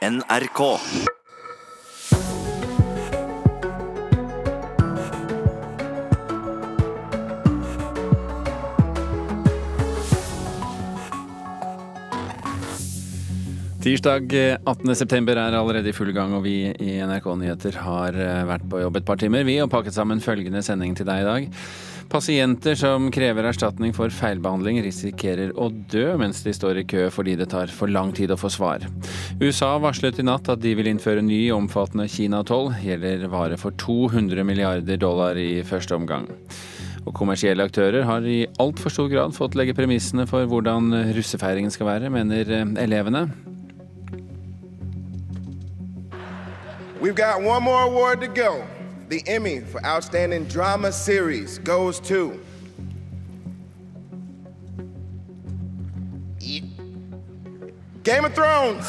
NRK. Tirsdag 18.9 er allerede i full gang, og vi i NRK Nyheter har eh, vært på jobb et par timer, vi, og pakket sammen følgende sending til deg i dag. Pasienter som krever erstatning for feilbehandling, risikerer å dø mens de står i kø fordi det tar for lang tid å få svar. USA varslet i natt at de vil innføre ny omfattende Kina-toll. Gjelder vare for 200 milliarder dollar i første omgang. Og kommersielle aktører har i altfor stor grad fått legge premissene for hvordan russefeiringen skal være, mener eh, elevene. We've got one more award to go. The Emmy for Outstanding Drama Series goes to. Game of Thrones!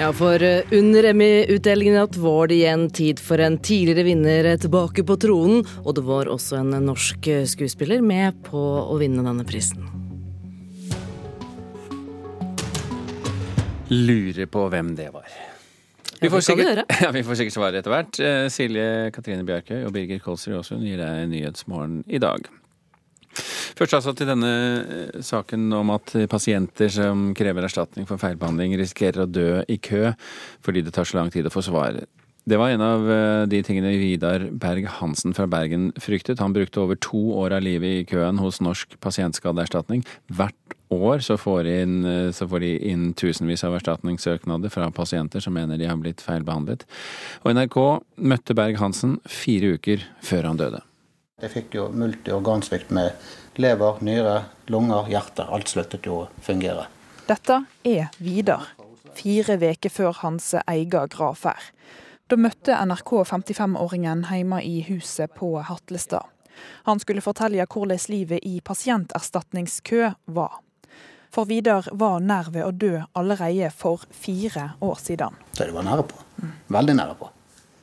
Ja, for eh, under Emmy-utdelingen i natt var det igjen tid for en tidligere vinner tilbake på tronen, og det var også en norsk eh, skuespiller med på å vinne denne prisen. Lurer på hvem det var. Vi får, sikkert, ja, vi får sikkert svar etter hvert. Eh, Silje Katrine Bjarkøy og Birger Kolsrud Aasund gir deg Nyhetsmorgen i dag. Først altså til denne eh, saken om at pasienter som krever erstatning for feilbehandling, risikerer å dø i kø fordi det tar så lang tid å få svar. Det var en av eh, de tingene Vidar Berg-Hansen fra Bergen fryktet. Han brukte over to år av livet i køen hos Norsk pasientskadeerstatning. Hvert år så får, inn, eh, så får de inn tusenvis av erstatningssøknader fra pasienter som mener de har blitt feilbehandlet. Og NRK møtte Berg-Hansen fire uker før han døde. Jeg fikk jo multiorgansvikt med lever, nyre, lunger, hjerte. Alt sluttet jo å fungere. Dette er Vidar, fire uker før hans egen gravferd. Da møtte NRK 55-åringen hjemme i huset på Hatlestad. Han skulle fortelle hvordan livet i pasienterstatningskø var. For Vidar var nær ved å dø allerede for fire år siden. Så det var nære på. Veldig nære på.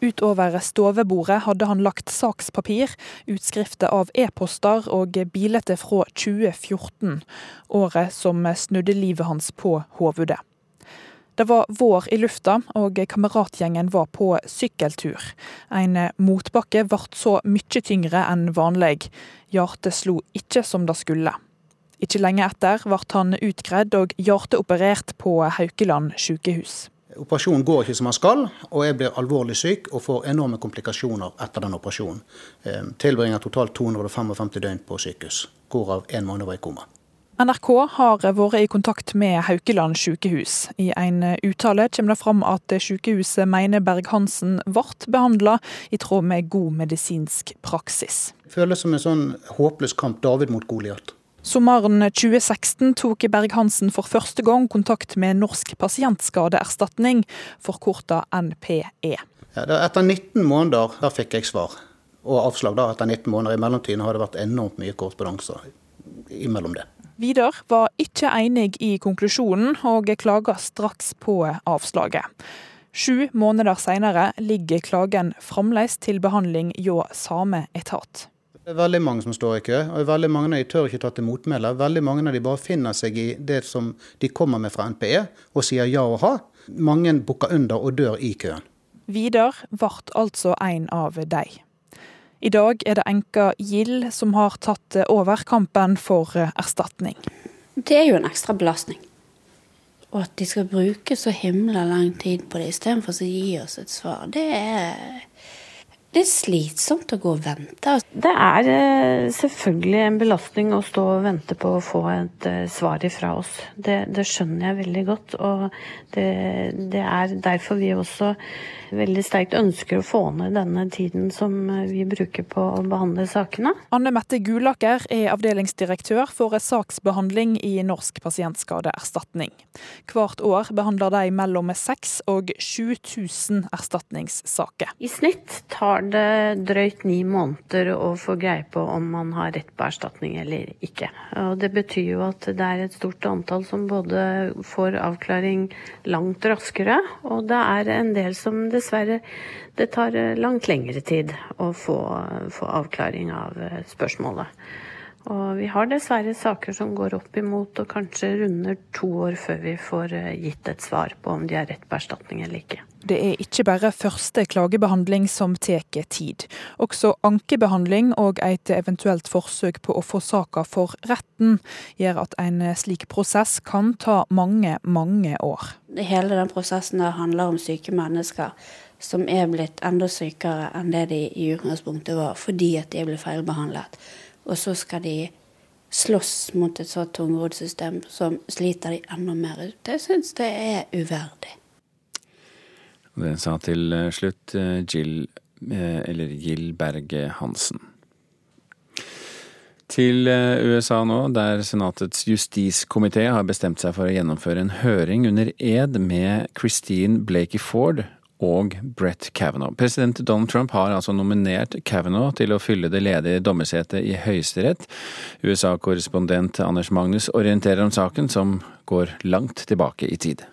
Utover stovebordet hadde han lagt sakspapir, utskrifter av e-poster og bilder fra 2014, året som snudde livet hans på hovedet. Det var vår i lufta, og kameratgjengen var på sykkeltur. En motbakke ble så mye tyngre enn vanlig. Hjertet slo ikke som det skulle. Ikke lenge etter ble han utgredd og hjerteoperert på Haukeland sykehus. Operasjonen går ikke som den skal, og jeg blir alvorlig syk og får enorme komplikasjoner etter den operasjonen. Eh, Tilbringer totalt 255 døgn på sykehus, hvorav en måned var i koma. NRK har vært i kontakt med Haukeland sykehus. I en uttale kommer det fram at sykehuset mener Berg-Hansen ble behandla i tråd med god medisinsk praksis. Det Føles som en sånn håpløs kamp David mot Goliat. Sommeren 2016 tok Berg-Hansen for første gang kontakt med Norsk pasientskadeerstatning, forkorta NPE. Ja, etter 19 måneder der fikk jeg svar. Og avslag da etter 19 måneder. I mellomtiden har det vært enormt mye korrespondanser imellom det. Vidar var ikke enig i konklusjonen, og klaga straks på avslaget. Sju måneder senere ligger klagen fremdeles til behandling hjå samme etat. Det er veldig mange som står i kø, og veldig mange av de tør ikke ta til motmæle. Veldig mange av de bare finner seg i det som de kommer med fra NPE, og sier ja og ha. Mange bukker under og dør i køen. Vidar ble altså en av de. I dag er det enka Gild som har tatt over kampen for erstatning. Det er jo en ekstra belastning. Og at de skal bruke så himla lang tid på det istedenfor å gi oss et svar, det er det er slitsomt å gå og vente. Det er eh, selvfølgelig en belastning å stå og vente på å få et eh, svar ifra oss. Det, det skjønner jeg veldig godt. Og det, det er derfor vi også veldig sterkt ønsker å få ned denne tiden som eh, vi bruker på å behandle sakene. Anne Mette Gulaker er avdelingsdirektør for saksbehandling i Norsk pasientskadeerstatning. Hvert år behandler de mellom 6 og 7000 erstatningssaker. I snitt tar det drøyt ni måneder å få greie på om man har rett på erstatning eller ikke. Og det betyr jo at det er et stort antall som både får avklaring langt raskere, og det er en del som dessverre det tar langt lengre tid å få, få avklaring av spørsmålet. Og vi har dessverre saker som går opp imot og kanskje runder to år før vi får eh, gitt et svar på om de har rett på erstatning eller ikke. Det er ikke bare første klagebehandling som tar tid. Også ankebehandling og et eventuelt forsøk på å få saka for retten gjør at en slik prosess kan ta mange, mange år. Hele den prosessen der handler om syke mennesker som er blitt enda sykere enn det de i utgangspunktet var, fordi at de ble feilbehandlet. Og så skal de slåss mot et så tungrodd som sliter de enda mer ut. Det syns det er uverdig. Det sa til eh, slutt eh, Jill, eh, eller Gill Berge Hansen. Til USA nå, der Senatets justiskomité har bestemt seg for å gjennomføre en høring under ed med Christine Blakey Ford og Brett Kavanaugh. President Donald Trump har altså nominert Kavanaugh til å fylle det ledige dommersetet i Høyesterett. USA-korrespondent Anders Magnus orienterer om saken, som går langt tilbake i tid.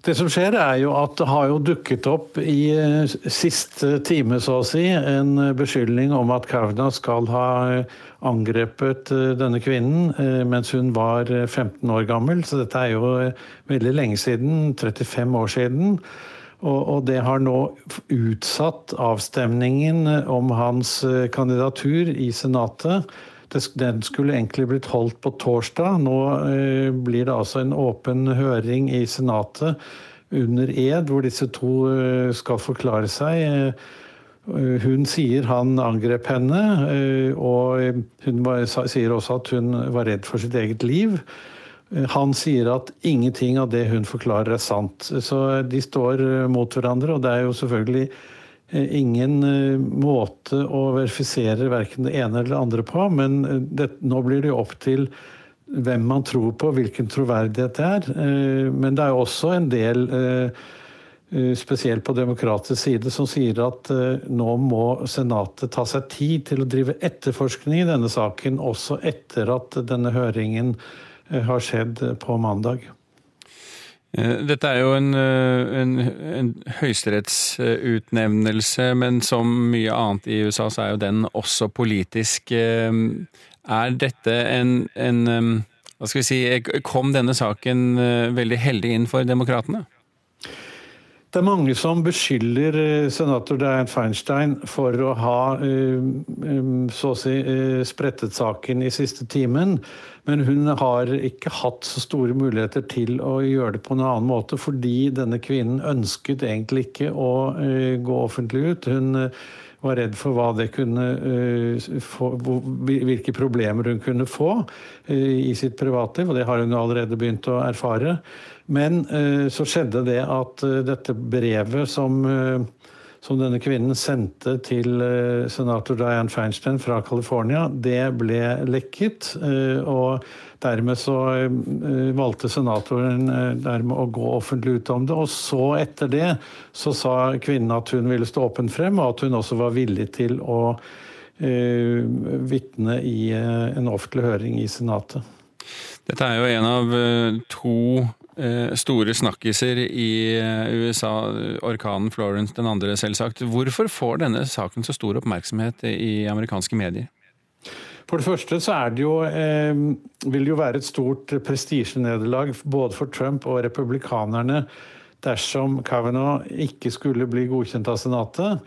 Det som skjer er jo at det har jo dukket opp i eh, siste time, så å si, en beskyldning om at Kavanaugh skal ha angrepet eh, denne kvinnen eh, mens hun var 15 år gammel. Så dette er jo veldig lenge siden, 35 år siden. Og, det har nå utsatt avstemningen om hans kandidatur i Senatet den skulle egentlig blitt holdt på torsdag. Nå eh, blir det altså en åpen høring i Senatet under ed, hvor disse to eh, skal forklare seg. Eh, hun sier han angrep henne, og hun sier også at hun var redd for sitt eget liv. Han sier at ingenting av det hun forklarer er sant. Så de står mot hverandre, og det er jo selvfølgelig Eh, ingen eh, måte å verifisere verken det ene eller det andre på, men eh, det, nå blir det jo opp til hvem man tror på, hvilken troverdighet det er. Men det er jo også en del, spesielt på demokratisk side, som sier at nå må Senatet ta seg tid til å drive etterforskning i denne saken, også etter at denne høringen har skjedd på mandag. Eh, dette er jo en, eh, en, en høyesterettsutnevnelse, men som mye annet i USA, så er jo den også politisk. Eh, er dette en, en Hva skal vi si Kom denne saken veldig heldig inn for demokratene? Det er mange som beskylder senator Dianne Feinstein for å ha så å si sprettet saken i siste timen. Men hun har ikke hatt så store muligheter til å gjøre det på en annen måte, fordi denne kvinnen ønsket egentlig ikke å gå offentlig ut. Hun var redd for hva det kunne få, hvilke problemer hun kunne få i sitt privatliv, og det har hun allerede begynt å erfare. Men så skjedde det at dette brevet som som denne kvinnen sendte til eh, senator Dianne Feinstein fra California, det ble lekket. Eh, og dermed så eh, valgte senatoren dermed å gå offentlig ut om det. Og så, etter det, så sa kvinnen at hun ville stå åpen frem, og at hun også var villig til å uh, vitne i en offentlig høring i Senatet. Dette er jo en av to Eh, store snakkiser i eh, USA, orkanen Florence den andre selvsagt. Hvorfor får denne saken så stor oppmerksomhet i amerikanske medier? For det første så det jo, eh, vil det jo være et stort prestisjenederlag både for Trump og republikanerne dersom Kavanaugh ikke skulle bli godkjent av Senatet.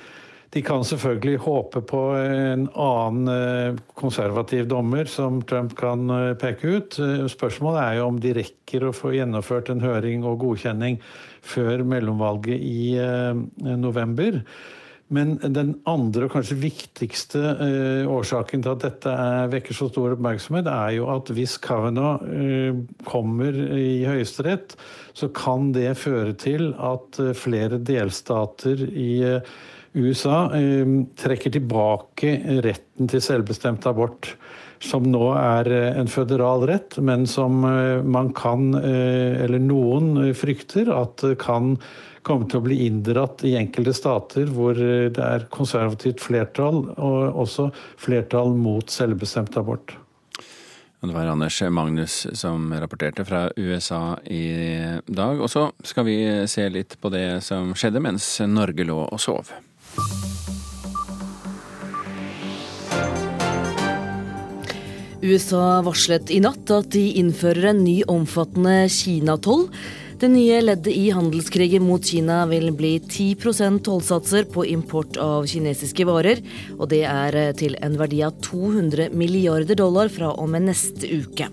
De kan selvfølgelig håpe på en annen eh, konservativ dommer som Trump kan eh, peke ut. Eh, spørsmålet er jo om de rekker å få gjennomført en høring og godkjenning før mellomvalget i november. Men den andre og kanskje viktigste årsaken til at dette er, vekker så stor oppmerksomhet, er jo at hvis Kavanaugh kommer i Høyesterett, så kan det føre til at flere delstater i USA eh, trekker tilbake retten til selvbestemt abort, som nå er eh, en føderal rett, men som eh, man kan, eller noen frykter, at kan komme til å bli inndratt i enkelte stater hvor det er konservativt flertall, og også flertall mot selvbestemt abort. Det var Anders Magnus som rapporterte fra USA i dag. Og så skal vi se litt på det som skjedde mens Norge lå og sov. USA varslet i natt at de innfører en ny omfattende Kina-toll. Det nye leddet i handelskrigen mot Kina vil bli 10% tollsatser på import av kinesiske varer, og det er til en verdi av 200 milliarder dollar fra og med neste uke.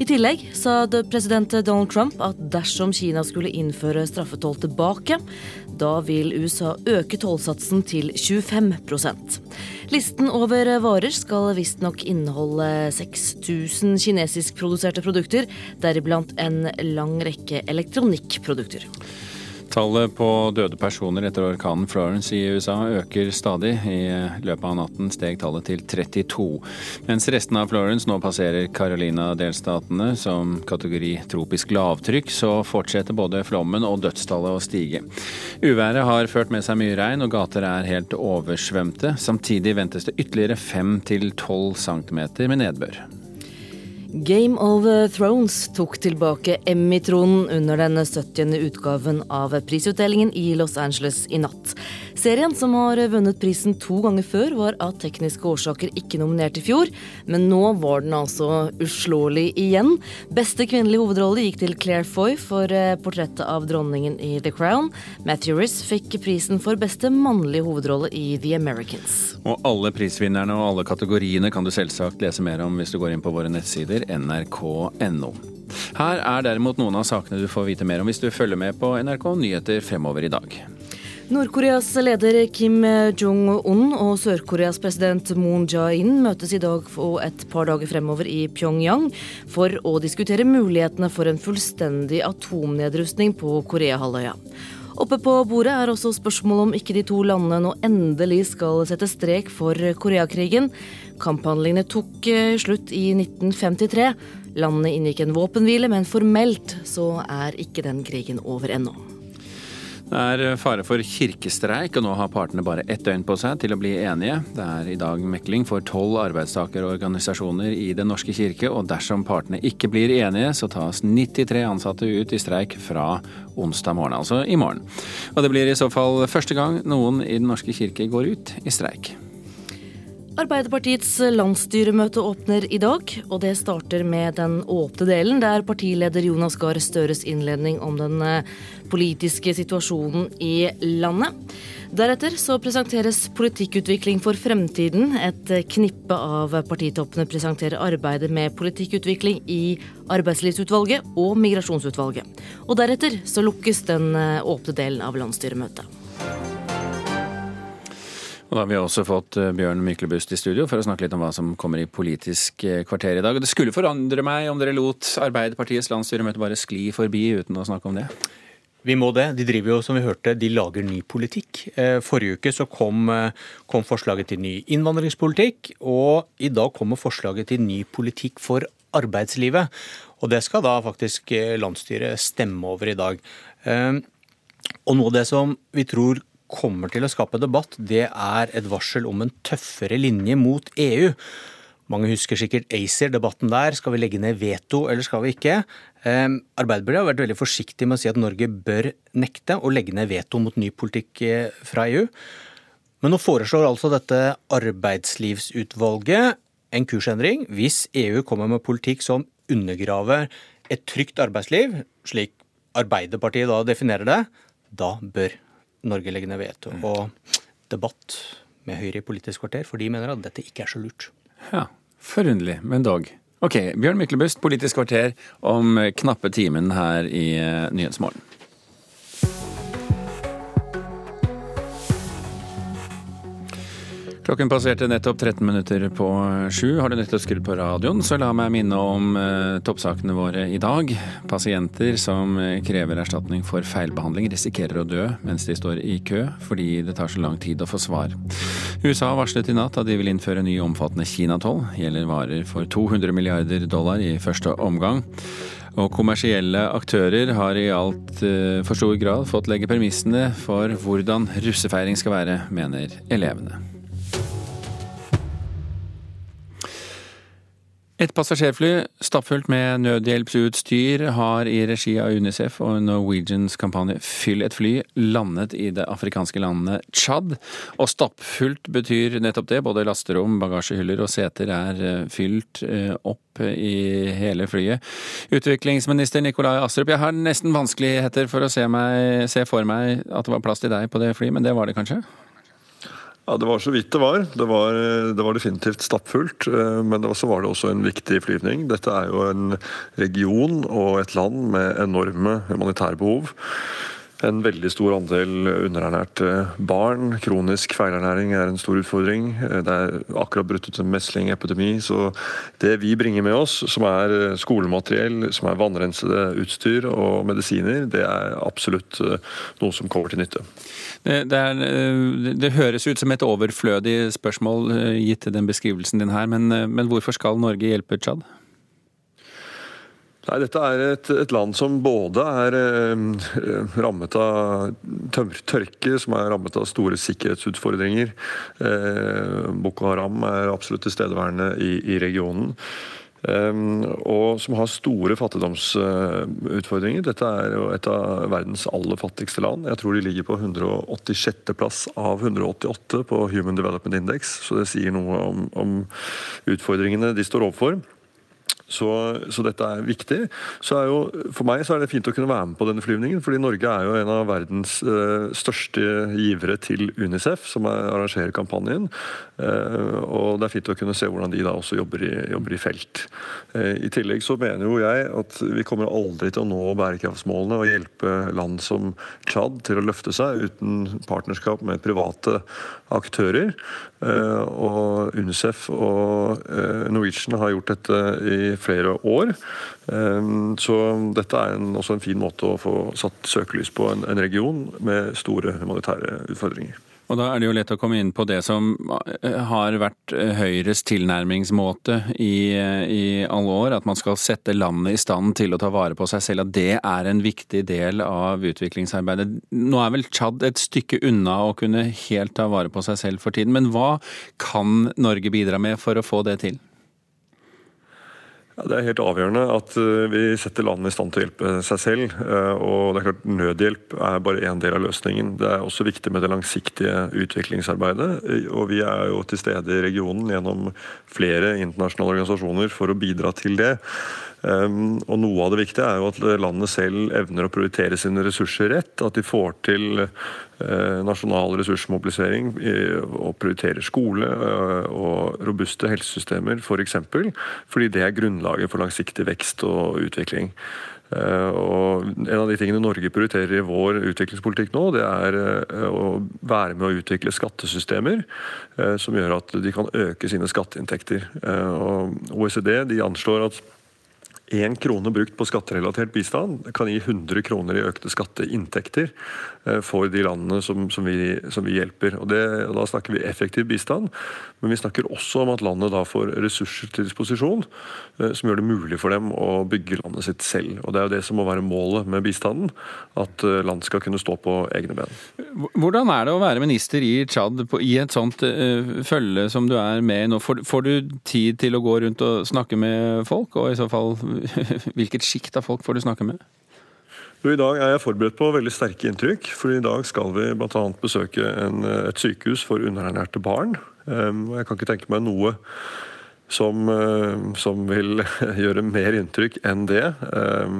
I tillegg sa president Donald Trump at dersom Kina skulle innføre straffetoll tilbake, da vil USA øke tollsatsen til 25% Listen over varer skal visstnok inneholde 6000 kinesiskproduserte produkter, deriblant en lang rekke elektronikkprodukter. Tallet på døde personer etter orkanen Florence i USA øker stadig. I løpet av natten steg tallet til 32. Mens resten av Florence nå passerer Carolina-delstatene som kategori tropisk lavtrykk, så fortsetter både flommen og dødstallet å stige. Uværet har ført med seg mye regn, og gater er helt oversvømte. Samtidig ventes det ytterligere 5 12 cm med nedbør. Game of Thrones tok tilbake Emmy-tronen under den 70. utgaven av prisutdelingen i Los Angeles i natt. Serien, som har vunnet prisen to ganger før, var av tekniske årsaker ikke nominert i fjor, men nå var den altså uslåelig igjen. Beste kvinnelige hovedrolle gikk til Claire Foy for eh, portrettet av dronningen i The Crown. Matthew Riss fikk prisen for beste mannlige hovedrolle i The Americans. Og alle prisvinnerne og alle kategoriene kan du selvsagt lese mer om hvis du går inn på våre nettsider nrk.no. Her er derimot noen av sakene du får vite mer om hvis du følger med på NRK Nyheter fremover i dag. Nord-Koreas leder Kim Jong-un og Sør-Koreas president Moon Jae-in møtes i dag og et par dager fremover i Pyongyang for å diskutere mulighetene for en fullstendig atomnedrustning på Koreahalvøya. Oppe på bordet er også spørsmålet om ikke de to landene nå endelig skal sette strek for Koreakrigen. Kamphandlingene tok eh, slutt i 1953. Landene inngikk en våpenhvile, men formelt så er ikke den krigen over ennå. Det er fare for kirkestreik, og nå har partene bare ett døgn på seg til å bli enige. Det er i dag mekling for tolv arbeidstakerorganisasjoner i Den norske kirke, og dersom partene ikke blir enige, så tas 93 ansatte ut i streik fra onsdag morgen, altså i morgen. Og det blir i så fall første gang noen i Den norske kirke går ut i streik. Arbeiderpartiets landsstyremøte åpner i dag, og det starter med den åpne delen, der partileder Jonas Gahr Støres innledning om den eh, politiske situasjonen i landet. Deretter så presenteres politikkutvikling for fremtiden. Et knippe av partitoppene presenterer arbeidet med politikkutvikling i Arbeidslivsutvalget og Migrasjonsutvalget. Og deretter så lukkes den eh, åpne delen av landsstyremøtet. Og da har vi også fått eh, Bjørn Myklebust i studio for å snakke litt om hva som kommer i Politisk eh, kvarter i dag. Det skulle forandre meg om dere lot Arbeiderpartiets landsstyremøte bare skli forbi uten å snakke om det? Vi må det. De driver jo, som vi hørte, de lager ny politikk. Eh, forrige uke så kom, kom forslaget til ny innvandringspolitikk, og i dag kommer forslaget til ny politikk for arbeidslivet. Og det skal da faktisk landsstyret stemme over i dag. Og noe av det som vi tror kommer til å skape debatt, det er et varsel om en tøffere linje mot EU. Mange husker sikkert ACER-debatten der. Skal vi legge ned veto, eller skal vi ikke? Ehm, Arbeiderpartiet har vært veldig forsiktig med å si at Norge bør nekte å legge ned veto mot ny politikk eh, fra EU. Men nå foreslår altså dette arbeidslivsutvalget en kursendring hvis EU kommer med politikk som undergraver et trygt arbeidsliv, slik Arbeiderpartiet da definerer det. Da bør Norge legger ned veto. Mm. Og debatt med Høyre i Politisk kvarter, for de mener at dette ikke er så lurt. Ja, Forunderlig, men dog. Ok, Bjørn Myklebust, Politisk kvarter om knappe timen her i eh, Nyhetsmorgen. Klokken passerte nettopp 13 minutter på sju. Har du nettopp skrudd på radioen, så la meg minne om eh, toppsakene våre i dag. Pasienter som eh, krever erstatning for feilbehandling, risikerer å dø mens de står i kø, fordi det tar så lang tid å få svar. USA varslet i natt at de vil innføre ny omfattende kinatoll. Gjelder varer for 200 milliarder dollar i første omgang. Og kommersielle aktører har i altfor for stor grad fått legge premissene for hvordan russefeiring skal være, mener elevene. Et passasjerfly stappfullt med nødhjelpsutstyr har i regi av Unicef og Norwegians kampanje Fyll et fly landet i det afrikanske landet Tsjad. Og stappfullt betyr nettopp det. Både lasterom, bagasjehyller og seter er eh, fylt eh, opp i hele flyet. Utviklingsminister Nikolai Astrup, jeg har nesten vanskeligheter for å se, meg, se for meg at det var plass til deg på det flyet, men det var det kanskje? Ja, Det var så vidt det var. Det var, det var definitivt stappfullt. Eh, men så var det også en viktig flyvning. Dette er jo en region og et land med enorme humanitære behov. En veldig stor andel underernærte barn. Kronisk feilernæring er en stor utfordring. Det er akkurat brutt ut en meslingepidemi. Så det vi bringer med oss, som er skolemateriell, som er vannrensede utstyr og medisiner, det er absolutt eh, noe som kommer til nytte. Det, det, er, eh, det høres ut som et overflødig spørsmål eh, gitt den beskrivelsen din her, men, men hvorfor skal Norge hjelpe Tsjad? Nei, Dette er et, et, land som både er eh, rammet av tør tørke, som er rammet av store sikkerhetsutfordringer. Eh, Boko Haram er absolutt tilstedeværende i, i regionen. Eh, og som har store fattigdomsutfordringer. Dette er jo et av verdens aller fattigste land. Jeg tror de ligger på 186. plass av 188 på Human Development Index, så det sier noe om, om utfordringene de står overfor. Så, så, dette er viktig. Så er jo, for meg så er det fint å kunne være med på denne flyvningen, fordi Norge er jo en av verdens uh, største givere til Unicef, som er, arrangerer kampanjen. Uh, og det er fint å kunne se hvordan de da også jobber i, jobber i felt. Uh, I tillegg så mener jo jeg at vi kommer aldri til å nå bærekraftsmålene og hjelpe land som Tsjad til å løfte seg uten partnerskap med private aktører. og Unicef og Norwegian har gjort dette i flere år. Ehm, så dette er en, også en fin måte å få satt søkelys på en, en region med store humanitære utfordringer. Og Da er det jo lett å komme inn på det som eh, har vært eh, Høyres tilnærmingsmåte i, eh, i, alle år. At man skal sette landet i stand til å ta vare på seg selv. At det er en viktig del av utviklingsarbeidet. Nå er vel Tsjad et stykke unna å kunne helt ta vare på seg selv for tiden. Men hva kan Norge bidra med for å få det til? Det er helt avgjørende at eh, vi setter landet i stand til å hjelpe seg selv. Eh, og det er klart Nødhjelp er bare én del av løsningen. Det er også viktig med det langsiktige utviklingsarbeidet. Eh, og vi er jo til stede i regionen gjennom flere internasjonale organisasjoner for å bidra til det. Um, og Noe av det viktige er jo at landet selv evner å prioritere sine ressurser rett. At de får til nasjonal ressursmobilisering uh, og prioriterer skole uh, og robuste helsesystemer f.eks. For eksempel, fordi det er grunnlaget for langsiktig vekst og utvikling. Og En av de tingene Norge prioriterer i vår utviklingspolitikk nå, det er å være med å utvikle skattesystemer som gjør at de kan øke sine skatteinntekter. Og OECD de anslår at én krone brukt på skatterelatert bistand kan gi 100 kroner i økte skatteinntekter eh, for de landene som, som, vi, som vi, hjelper. Og, det, og Da snakker vi effektiv bistand, men vi snakker også om at landet da får ressurser til disposisjon eh, som gjør det mulig for dem å bygge landet sitt selv. Og Det er jo det som må være målet med bistanden, at eh, land skal kunne stå på egne ben. Hvordan er det å være minister i Tsjad i et sånt følge som du er med i nå? Får, får du tid til å gå rundt og snakke med folk, og i så fall hvilket sjikt av folk får du snakke med? I dag er jeg forberedt på veldig sterke inntrykk. for I dag skal vi bl.a. besøke en, et sykehus for underernærte barn. Ehm, jeg kan ikke tenke meg noe som, eh, som, vil gjøre mer inntrykk enn det. Eh,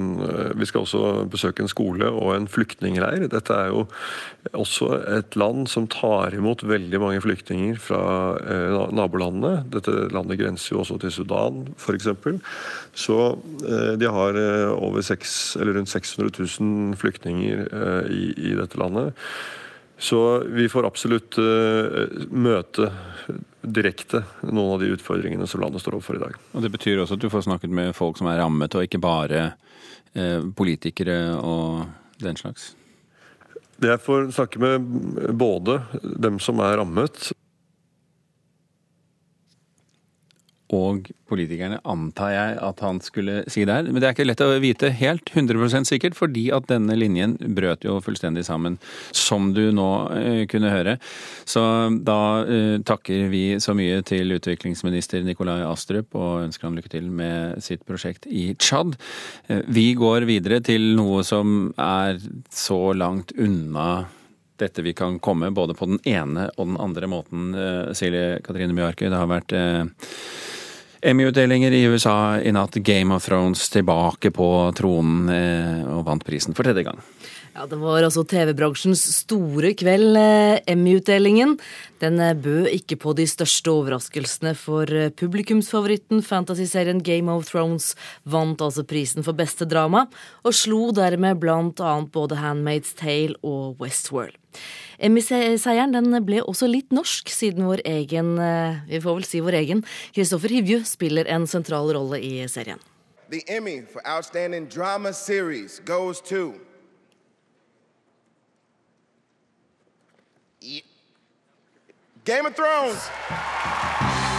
vi skal også besøke en skole og en flyktningleir. Dette er jo også et land som tar imot veldig mange flyktninger fra eh, nabolandene. Dette landet grenser jo også til Sudan, f.eks. Så de har over 6, rundt 600 000 flyktninger i, i dette landet. Så vi får absolutt møte direkte noen av de utfordringene som landet står overfor i dag. Og Det betyr også at du får snakket med folk som er rammet, og ikke bare eh, politikere og den slags? Jeg får snakke med både dem som er rammet, og politikerne, antar jeg at han skulle si der. Men det er ikke lett å vite helt 100% sikkert, fordi at denne linjen brøt jo fullstendig sammen, som du nå eh, kunne høre. Så da eh, takker vi så mye til utviklingsminister Nikolai Astrup og ønsker han lykke til med sitt prosjekt i Tsjad. Eh, vi går videre til noe som er så langt unna dette vi kan komme, både på den ene og den andre måten, Silje Katrine Bjarkøy. Det har vært Emmy-utdelinger i USA i natt. Game of Thrones tilbake på tronen eh, og vant prisen for tredje gang. Ja, Det var altså TV-bransjens store kveld, eh, Emmy-utdelingen. Den eh, bød ikke på de største overraskelsene, for publikumsfavoritten, fantasyserien Game of Thrones, vant altså prisen for beste drama, og slo dermed blant annet både Handmaid's Tale og Westworld. Emmy-seieren den ble også litt norsk, siden vår egen, eh, vi får vel si vår egen, Kristoffer Hivju spiller en sentral rolle i serien. The Emmy for Outstanding Drama Series goes to Game of Thrones!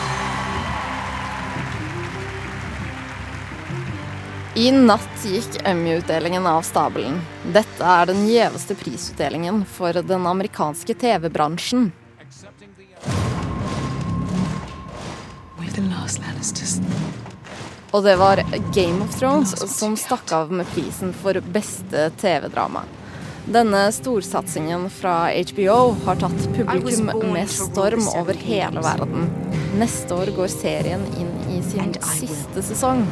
I natt gikk Emmy-utdelingen av stabelen. Dette er den gjeveste prisutdelingen for den amerikanske TV-bransjen. Og det var Game of Thrones som stakk av med prisen for beste TV-drama. Denne storsatsingen fra HBO har tatt publikum med storm over hele verden. Neste år går serien inn i sin siste sesong.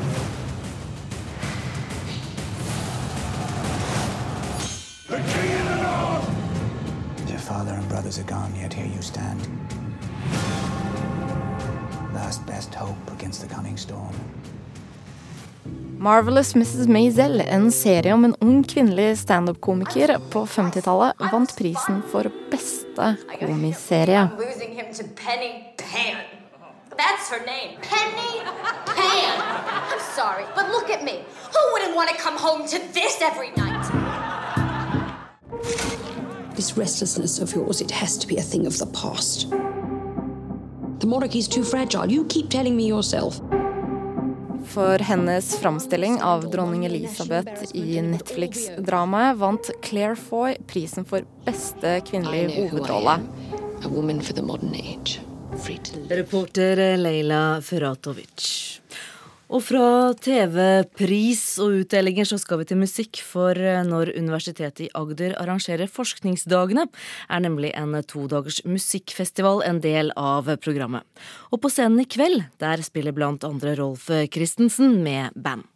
Father and brothers are gone, yet here you stand. Last best hope against the coming storm. Marvelous Mrs. Maisel, en serie om en ung kvinnelig standup-komiker på 50-tallet, vant prisen for beste komiserie. That's her name. Penny Pan. I'm sorry, but look at me. Who wouldn't want to come home to this every night? This restlessness of yours, it has to be a thing of the past. The monarchy's too fragile. You keep telling me yourself. For hennes framstilling av dronning Elisabeth i Netflix-dramaet vant Claire Foy prisen for beste kvinnelige hovedrolle. Reporter Leila Feratovic. Og fra TV-pris og utdelinger så skal vi til musikk, for eh, når Universitetet i Agder arrangerer Forskningsdagene, er nemlig en todagers musikkfestival en del av programmet. Og på scenen i kveld, der spiller blant andre Rolf Christensen med band.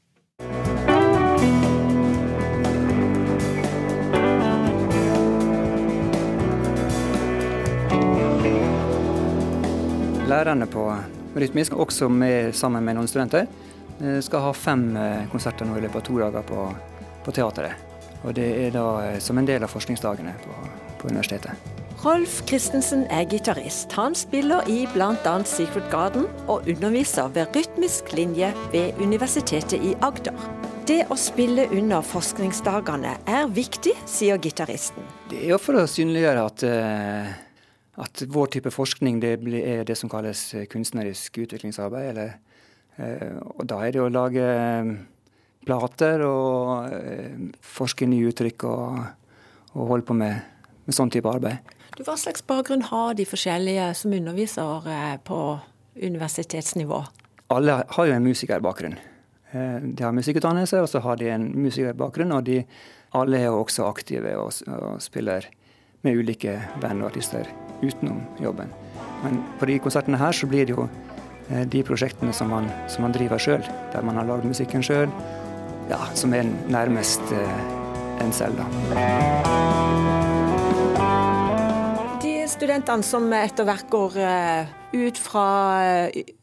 Lærerne på rytmisk, også med, sammen med noen studenter, skal ha fem eh, konserter nå i løpet av to dager på, på teateret. Og det er da eh, som en del av forskningsdagene på, på universitetet. Rolf Christensen er gitarist. Han spiller i bl.a. Secret Garden og underviser ved rytmisk linje ved Universitetet i Agder. Det å spille under forskningsdagene er viktig, sier gitaristen. Det er for å synliggjøre at, at vår type forskning det er det som kalles kunstnerisk utviklingsarbeid, eller Eh, og da er det å lage eh, plater og eh, forske nye uttrykk og, og holde på med, med sånn type arbeid. Du, hva slags bakgrunn har de forskjellige som underviser på universitetsnivå? Alle har jo en musikerbakgrunn. De har musikkutdannelse, og så har de en musikerbakgrunn. Og de alle er også aktive og, og spiller med ulike band og artister utenom jobben. Men på de konsertene her så blir det jo Eh, de prosjektene som man, som man driver sjøl, der man har lagd musikken sjøl, ja, som er nærmest eh, en selv, da. De studentene som etter hvert går eh, ut fra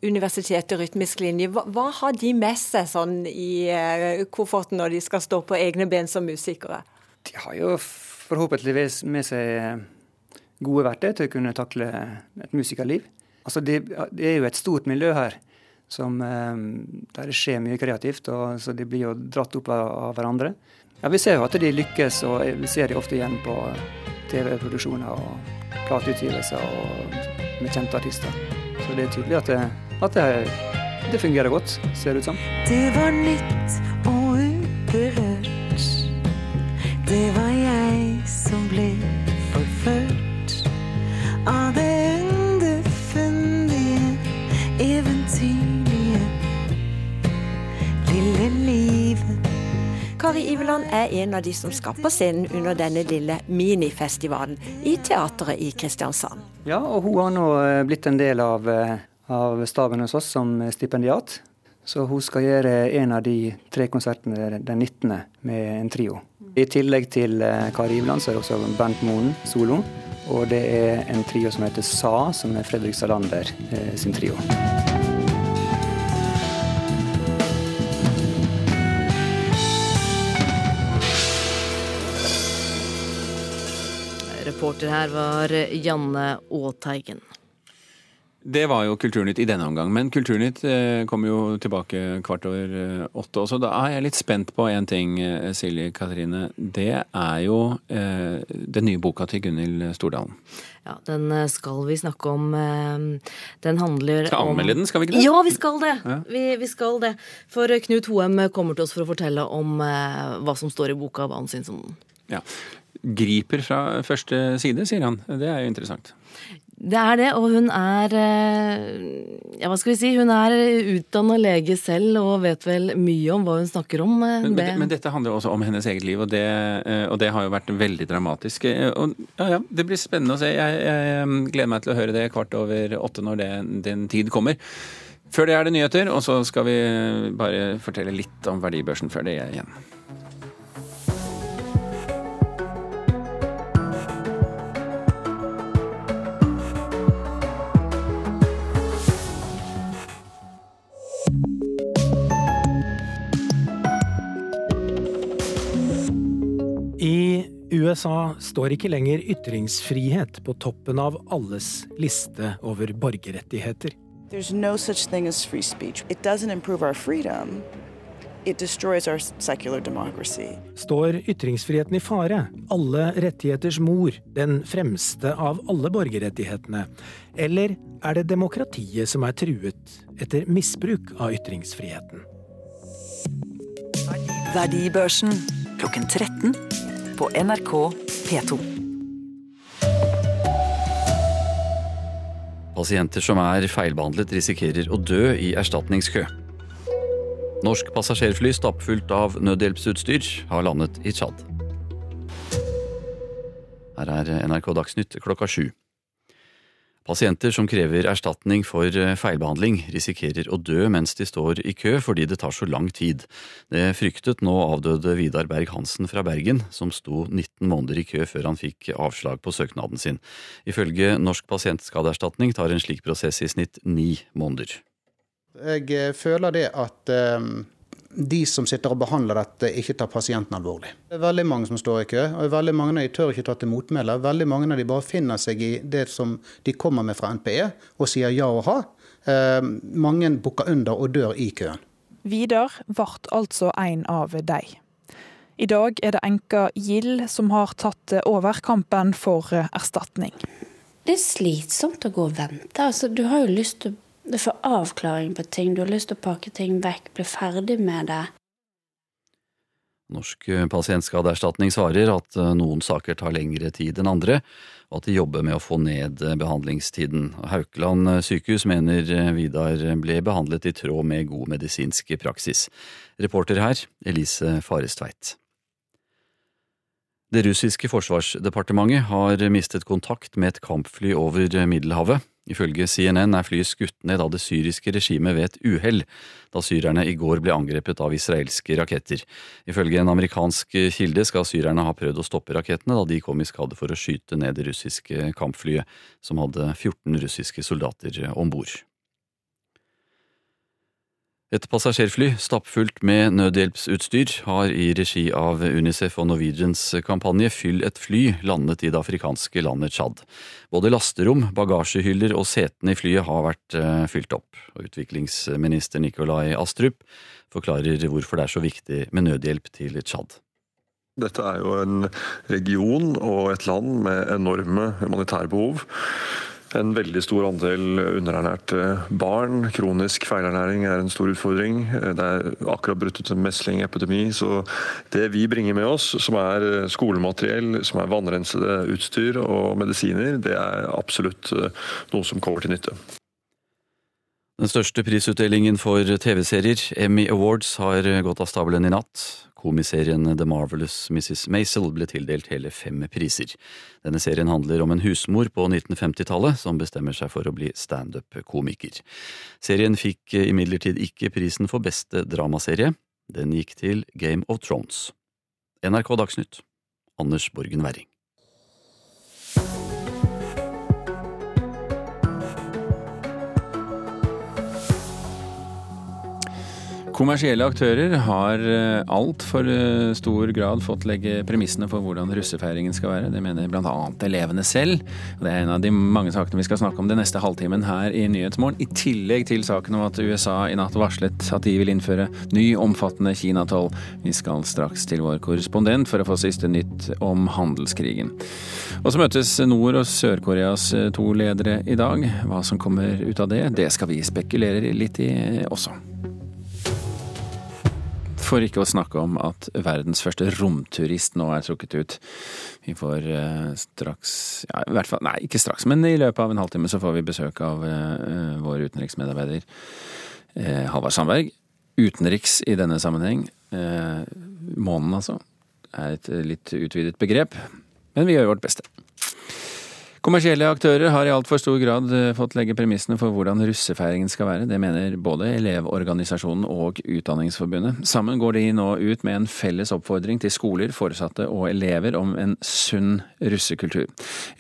universitetet rytmisk linje, hva, hva har de med seg sånn i kofferten når de skal stå på egne ben som musikere? De har jo forhåpentligvis med seg gode verktøy til å kunne takle et musikerliv. Altså det, det, er jo et stort miljø her som, eh, der det skjer mye kreativt, og, så de blir jo dratt opp av, av, hverandre. Ja, Vi ser jo at de lykkes, og vi ser de ofte igjen på TV-produksjoner og plateutgivelser og med kjente artister. Så det er tydelig at det, at det det fungerer godt, ser det ut som. Det var nytt og uberørt. Kari Iveland er en av de som skal på scenen under denne lille minifestivalen i teateret i Kristiansand. Ja, og hun har nå eh, blitt en del av, eh, av staben hos oss som stipendiat. Så hun skal gjøre en av de tre konsertene den 19. med en trio. I tillegg til eh, Kari Iveland så er det også Bernt Moen solo. Og det er en trio som heter SA, som er Fredrik Salander sin trio. Reporter her var Janne Aateigen. Det var jo Kulturnytt i denne omgang, men Kulturnytt eh, kommer jo tilbake kvart over eh, åtte også. Da er jeg litt spent på én ting, eh, Silje Katrine. Det er jo eh, den nye boka til Gunhild Stordalen. Ja, den skal vi snakke om. Den handler skal om anmelde den, skal vi ikke det? Ja, vi skal det! Ja. Vi, vi, skal det. For Knut Hoem kommer til oss for å fortelle om hva som står i boka, hva han syns om den. Ja. Griper fra første side, sier han. Det er jo interessant. Det er det, og hun er Ja, hva skal vi si? Hun er utdanna lege selv og vet vel mye om hva hun snakker om. Men, men, men dette handler jo også om hennes eget liv, og det, og det, har jo vært veldig dramatisk. Og ja, ja, det blir spennende å se. Jeg, jeg gleder meg til å høre det kvart over åtte når det, den tid kommer. Før det er det nyheter, og så skal vi bare fortelle litt om verdibørsen før det igjen. USA står ikke lenger ytringsfrihet på toppen av alles liste over borgerrettigheter. There's no such thing as free speech. It doesn't improve our freedom. It destroys our secular democracy. Står ytringsfriheten i fare, alle rettigheters mor, den fremste av alle borgerrettighetene? Eller er det demokratiet som er truet etter misbruk av ytringsfriheten? Verdibørsen klokken 13 på NRK P2. Pasienter som er feilbehandlet, risikerer å dø i erstatningskø. Norsk passasjerfly stappfullt av nødhjelpsutstyr har landet i Tsjad. Her er NRK Dagsnytt klokka sju. Pasienter som krever erstatning for feilbehandling, risikerer å dø mens de står i kø fordi det tar så lang tid. Det fryktet nå avdøde Vidar Berg-Hansen fra Bergen, som sto 19 måneder i kø før han fikk avslag på søknaden sin. Ifølge Norsk pasientskadeerstatning tar en slik prosess i snitt ni måneder. Jeg føler det at um de som sitter og behandler dette, ikke tar pasienten alvorlig. Det er veldig mange som står i kø, og veldig mange av de tør ikke ta til motmæle. Veldig mange av de bare finner seg i det som de kommer med fra NPE, og sier ja og ha. Eh, mange bukker under og dør i køen. Vidar ble altså en av de. I dag er det enka Gild som har tatt over kampen for erstatning. Det er slitsomt å gå og vente. Altså, du har jo lyst til å du får avklaring på ting, du har lyst til å pakke ting vekk, bli ferdig med det. Norsk pasientskadeerstatning svarer at noen saker tar lengre tid enn andre, og at de jobber med å få ned behandlingstiden. Haukeland sykehus mener Vidar ble behandlet i tråd med god medisinsk praksis. Reporter her, Elise Farestveit. Det russiske forsvarsdepartementet har mistet kontakt med et kampfly over Middelhavet. Ifølge CNN er flyet skutt ned av det syriske regimet ved et uhell, da syrerne i går ble angrepet av israelske raketter. Ifølge en amerikansk kilde skal syrerne ha prøvd å stoppe rakettene da de kom i skade for å skyte ned det russiske kampflyet, som hadde 14 russiske soldater om bord. Et passasjerfly stappfullt med nødhjelpsutstyr har i regi av Unicef og Norwegians kampanje Fyll et fly landet i det afrikanske landet Tsjad. Både lasterom, bagasjehyller og setene i flyet har vært fylt opp. Utviklingsminister Nikolai Astrup forklarer hvorfor det er så viktig med nødhjelp til Tsjad. Dette er jo en region og et land med enorme humanitære behov. En veldig stor andel underernærte barn. Kronisk feilernæring er en stor utfordring. Det er akkurat brutt ut en meslingepidemi. Så det vi bringer med oss, som er skolemateriell, som er vannrensede utstyr og medisiner, det er absolutt noe som kommer til nytte. Den største prisutdelingen for TV-serier, Emmy Awards, har gått av stabelen i natt. Komiserien The Marvelous Mrs. Maisel ble tildelt hele fem priser. Denne serien handler om en husmor på 1950-tallet som bestemmer seg for å bli standup-komiker. Serien fikk imidlertid ikke prisen for beste dramaserie. Den gikk til Game of Thrones. NRK Dagsnytt, Anders Borgen Werring. Kommersielle aktører har altfor stor grad fått legge premissene for hvordan russefeiringen skal være. Det mener bl.a. elevene selv. Det er en av de mange sakene vi skal snakke om den neste halvtimen her i Nyhetsmorgen. I tillegg til saken om at USA i natt varslet at de vil innføre ny, omfattende Kinatoll. Vi skal straks til vår korrespondent for å få siste nytt om handelskrigen. Og så møtes Nord- og Sør-Koreas to ledere i dag. Hva som kommer ut av det, det skal vi spekulere litt i også. For ikke å snakke om at verdens første romturist nå er trukket ut. Vi får uh, straks ja, i hvert fall, Nei, ikke straks, men i løpet av en halvtime så får vi besøk av uh, vår utenriksmedarbeider Halvard Sandberg. Utenriks i denne sammenheng. månen, altså. Er et litt utvidet begrep. Men vi gjør vårt beste. Kommersielle aktører har i altfor stor grad fått legge premissene for hvordan russefeiringen skal være. Det mener både Elevorganisasjonen og Utdanningsforbundet. Sammen går de nå ut med en felles oppfordring til skoler, foresatte og elever om en sunn russekultur.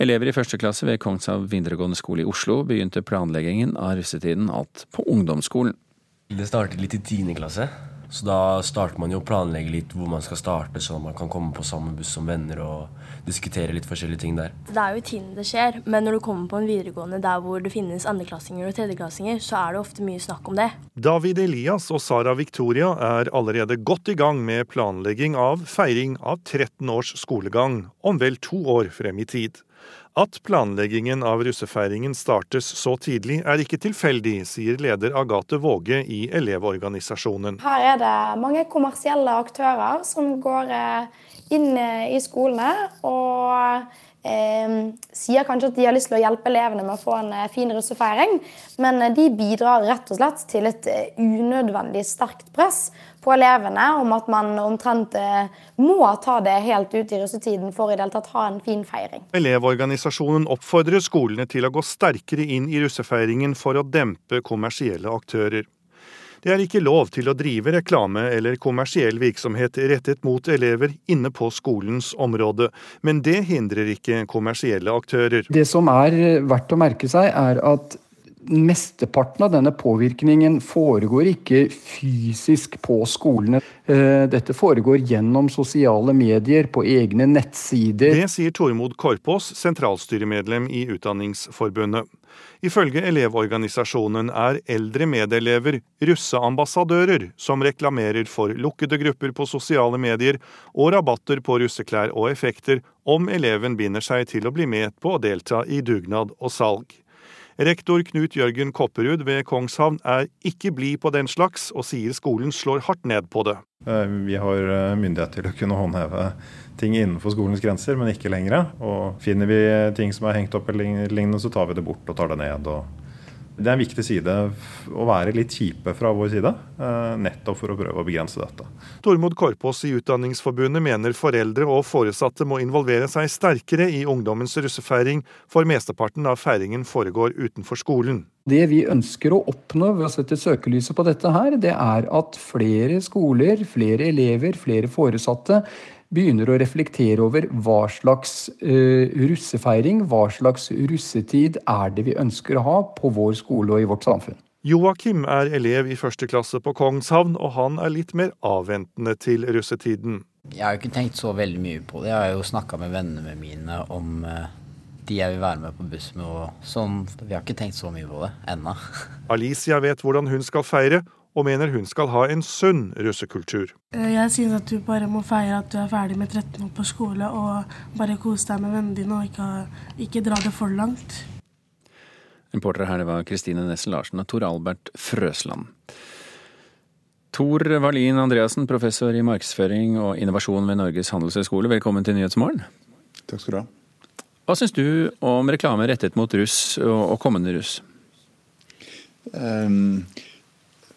Elever i første klasse ved Kongshav videregående skole i Oslo begynte planleggingen av russetiden alt på ungdomsskolen. Det startet litt i tiende klasse. Så da starter man jo å planlegge litt hvor man skal starte, så man kan komme på samme buss som venner og diskutere litt forskjellige ting der. Det er jo i tiende det skjer, men når du kommer på en videregående der hvor det finnes andreklassinger og tredjeklassinger, så er det ofte mye snakk om det. David Elias og Sara Victoria er allerede godt i gang med planlegging av feiring av 13 års skolegang, om vel to år frem i tid. At planleggingen av russefeiringen startes så tidlig er ikke tilfeldig, sier leder Agathe Våge i Elevorganisasjonen. Her er det mange kommersielle aktører som går inn i skolene og eh, sier kanskje at de har lyst til å hjelpe elevene med å få en fin russefeiring, men de bidrar rett og slett til et unødvendig sterkt press på elevene om at man omtrent må ta det helt ut i russetiden for i det hele tatt ha en fin feiring. Elevorganisasjonen oppfordrer skolene til å gå sterkere inn i russefeiringen for å dempe kommersielle aktører. Det er ikke lov til å drive reklame eller kommersiell virksomhet rettet mot elever inne på skolens område, men det hindrer ikke kommersielle aktører. Det som er verdt å merke seg, er at Mesteparten av denne påvirkningen foregår ikke fysisk på skolene. Dette foregår gjennom sosiale medier, på egne nettsider. Det sier Tormod Korpås, sentralstyremedlem i Utdanningsforbundet. Ifølge Elevorganisasjonen er eldre medelever russeambassadører som reklamerer for lukkede grupper på sosiale medier og rabatter på russeklær og effekter om eleven binder seg til å bli med på å delta i dugnad og salg. Rektor Knut Jørgen Kopperud ved Kongshavn er ikke blid på den slags, og sier skolen slår hardt ned på det. Vi har myndighet til å kunne håndheve ting innenfor skolens grenser, men ikke lenger. Og finner vi ting som er hengt opp eller lignende, så tar vi det bort og tar det ned. Det er en viktig side å være litt kjipe fra vår side, nettopp for å prøve å begrense dette. Tormod Korpås i Utdanningsforbundet mener foreldre og foresatte må involvere seg sterkere i ungdommens russefeiring, for mesteparten av feiringen foregår utenfor skolen. Det vi ønsker å oppnå ved å sette søkelyset på dette her, det er at flere skoler, flere elever, flere foresatte begynner å reflektere over hva slags uh, russefeiring, hva slags russetid er det vi ønsker å ha på vår skole og i vårt samfunn. Joakim er elev i første klasse på Kongshavn, og han er litt mer avventende til russetiden. Jeg har jo ikke tenkt så veldig mye på det. Jeg har jo snakka med vennene mine om uh, de jeg vil være med på buss med og sånn. Vi har ikke tenkt så mye på det ennå. Alicia vet hvordan hun skal feire, og mener hun skal ha en sunn russekultur. Jeg synes at du bare må feire at du er ferdig med 13 år på skole, og bare kose deg med vennene dine og ikke, ikke dra det for langt. Reportere her det var Kristine Nessel Larsen og Tor Albert Frøsland. Tor Wallin Andreassen, professor i markedsføring og innovasjon ved Norges handelshøyskole, velkommen til Nyhetsmorgen. Takk skal du ha. Hva syns du om reklame rettet mot russ og kommende russ? Um,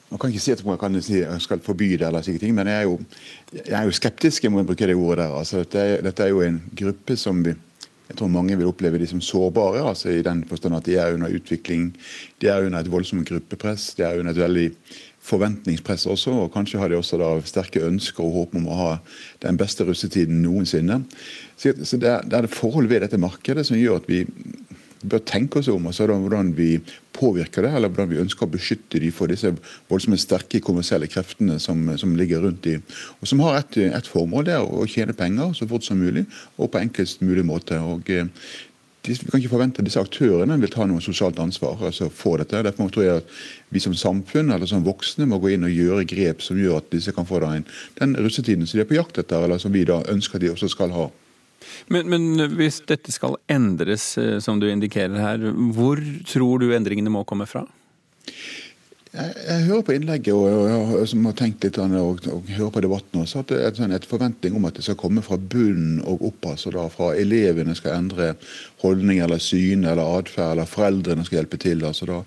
man kan ikke si at man kan si skal forby det, eller slike ting, men jeg er jo, jeg er jo skeptisk må bruke det ordet der. Altså, dette, er, dette, er, jo en gruppe som vi, jeg tror mange vil oppleve de som sårbare, altså i den forstand at de er under utvikling. De er under et voldsomt gruppepress. De er under et veldig forventningspress også, og kanskje har de også da sterke ønsker og håp om å ha den beste russetiden noensinne. Så, det, er, det er forhold ved dette markedet som gjør at vi bør tenke oss om altså hvordan vi påvirker det, eller hvordan vi ønsker å beskytte de for disse voldsomt sterke kommersielle kreftene som, som ligger rundt de, og som har ett et formål, det er å tjene penger så fort som mulig og på enklest mulig måte. og eh, vi kan ikke forvente at disse aktørene vil ta noe sosialt ansvar altså for dette. Derfor tror jeg at vi som samfunn eller som voksne må gå inn og gjøre grep som gjør at disse kan få den, den russetiden som de er på jakt etter, eller som vi da ønsker at de også skal ha. Men, men, hvis dette skal endres, eh, som du indikerer her, hvor tror du endringene må komme fra? Jeg, jeg hører på innlegget og, og, og, som har tenkt litt og, og hører på debatten også, at det er sånn, et forventning om at det skal komme fra bunnen og opp. altså da Fra elevene skal endre holdning eller syn eller atferd, eller foreldrene skal hjelpe til. altså da.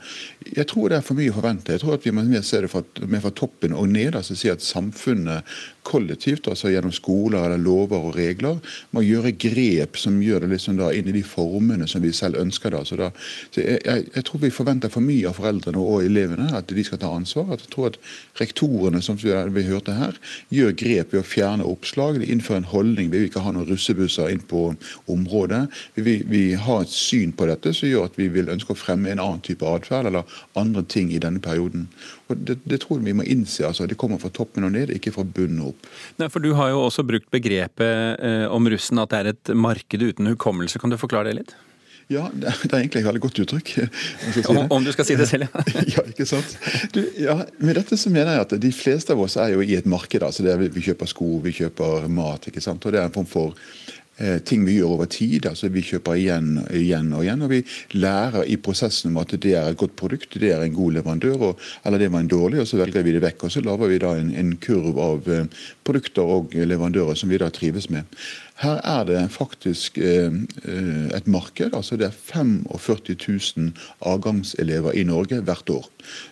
Jeg tror det er for mye å forvente. Jeg tror at vi må se det fra, mer fra toppen og ned. altså Si at samfunnet kollektivt, altså gjennom skoler eller lover og regler, må gjøre grep som gjør det liksom da inn i de formene som vi selv ønsker. Da. Så, da. Så jeg, jeg, jeg, tror vi forventer for mye av foreldrene og elevene, at de skal ta ansvar. At jeg tror at rektorene som vi hørte her, gjør grep ved å fjerne oppslag. De innfører en holdning. Vi vil ikke ha noen russebusser inn på området. Vi, vi, vi har et syn på dette som gjør at vi vil ønske å fremme en annen type atferd eller andre ting i denne perioden. Det, det, tror vi må innse. altså De kommer fra toppen og ned, ikke fra bunnen og opp. Nei, for Du har jo også brukt begrepet eh, om russen at det er et marked uten hukommelse. Kan du forklare det litt? Ja, det er egentlig et veldig godt uttrykk. Si om, om, du skal si det selv, ja. ja, ikke sant. Du, ja, med dette så mener jeg at de fleste av oss er jo i et marked. altså det Vi kjøper sko, vi kjøper mat. ikke sant, og Det er en form for ting vi gjør over tid. altså Vi kjøper igjen, igjen og igjen. Og vi lærer i prosessen om at det er et godt produkt, det er en god leverandør, og, eller det var en dårlig, og så velger vi det vekk. Og så lager vi da en, en kurv av eh, produkter og leverandører som vi da trives med. Her er det faktisk eh, eh et marked. altså Det er 45 000 avgangselever i Norge hvert år.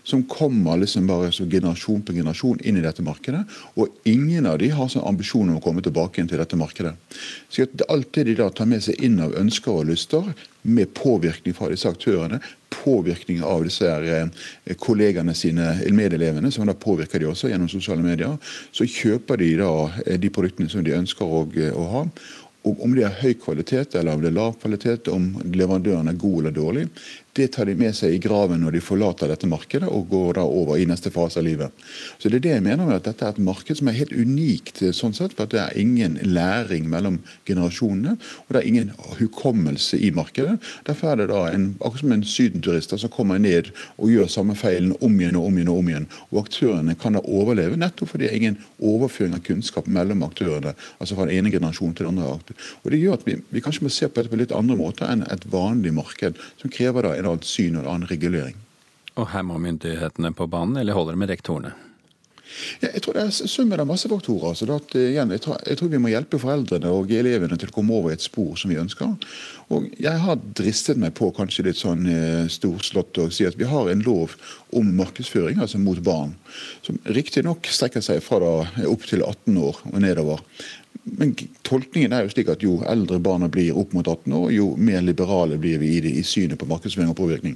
Som kommer liksom bare så generasjon på generasjon inn i dette markedet. Og ingen av de har sånn ambisjon om å komme tilbake inn til dette markedet. Så Alt det de da tar med seg inn av ønsker og lyster, med påvirkning fra disse aktørene, påvirkning av disse eh, kollegene sine, medelevene, som da påvirker de også gjennom sosiale medier, så kjøper de da eh, de produktene som de ønsker å, eh, å ha. Og om det er høy kvalitet eller om det er lav kvalitet, om leverandøren er god eller dårlig, det tar de med seg i graven når de forlater dette markedet og går da over i neste fase av livet. Så det er det jeg mener med at Dette er et marked som er helt unikt, sånn sett, for det er ingen læring mellom generasjonene. Og det er ingen hukommelse i markedet. Derfor er det da en, akkurat som en sydenturist som kommer ned og gjør samme feilen om igjen og om igjen. Og om igjen. Og aktørene kan da overleve nettopp fordi det er ingen overføring av kunnskap mellom aktørene. Altså fra den ene generasjonen til den andre. Og Det gjør at vi, vi kanskje må se på dette på litt andre måter enn et vanlig marked, som krever da en annet syn og en annen regulering. Og her må myndighetene på banen, eller holder det med rektorene? Ja, jeg tror det er summen av masse faktorer. Så at, eh, igjen, jeg, tror, jeg, tror, vi må hjelpe foreldrene og elevene til å komme over i et spor som vi ønsker. Og Jeg har dristet meg på kanskje litt sånn eh, storslått å si at vi har en lov om markedsføring, altså mot barn, som riktignok strekker seg fra da opp til 18 år og nedover. Men tolkningen er jo slik at jo eldre barna blir opp mot 18 år, jo mer liberale blir vi i, det, i synet på markedsføring og påvirkning.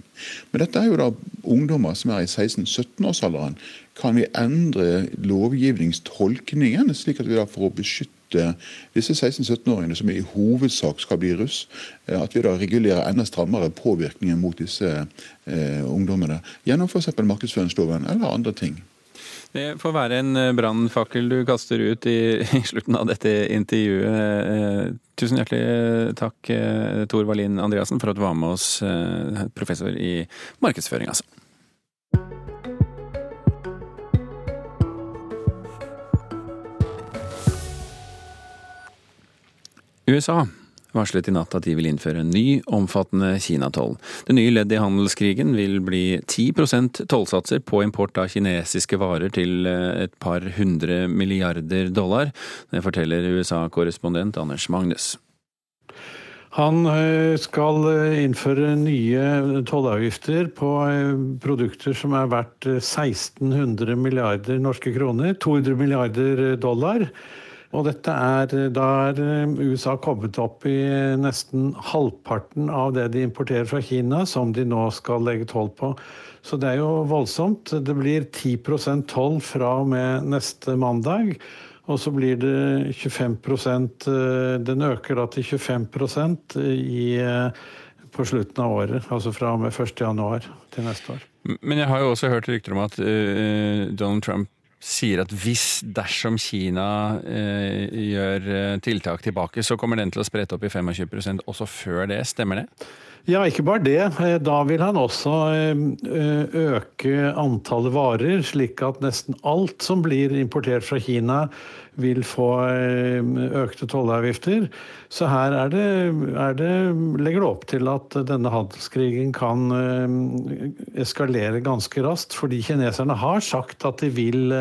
Men dette er jo da ungdommer som er i 16-17-årsalderen. Kan vi endre lovgivningstolkningen, slik at vi da får å beskytte disse 16-17-åringene som i hovedsak skal bli russ, eh, at vi da regulerer enda strammere påvirkningen mot disse eh, ungdommene gjennom f.eks. markedsføringsloven eller andre ting? Det får være en eh, brannfakkel du kaster ut i, i, slutten av dette intervjuet. Eh, tusen hjertelig eh, takk, Tor Wallin Andreassen, for at du var med oss, professor i markedsføring, altså. USA varslet i natt at de vil innføre en ny, omfattende kinatoll. Det nye leddet i handelskrigen vil bli 10% tollsatser på import av kinesiske varer til eh, et par hundre milliarder dollar. Det forteller USA-korrespondent Anders Magnus. Han eh, skal eh, innføre nye tollavgifter på produkter som er verdt 1600 milliarder norske kroner, 200 milliarder dollar. Og dette er, da er eh, USA kommet opp i nesten halvparten av det de importerer fra Kina, som de nå skal legge toll på. Så det er jo voldsomt. Det blir 10 toll fra og med neste mandag. Og så blir det 25 eh, Den øker da til 25% i, eh, på slutten av året. Altså fra og med 1.1 til neste år. Men jeg har jo også hørt rykter om at Donald Trump sier at hvis, dersom Kina eh, gjør eh, tiltak tilbake, så kommer den til å sprette opp i 25% også før det. Stemmer det? Ja, ikke bare det. Eh, da vil han også eh, øke antallet varer, slik at nesten alt som blir importert fra Kina, vil få økte tollavgifter. Så her er det, er det, legger det opp til at denne handelskrigen kan eskalere ganske raskt. Fordi kineserne har sagt at de vil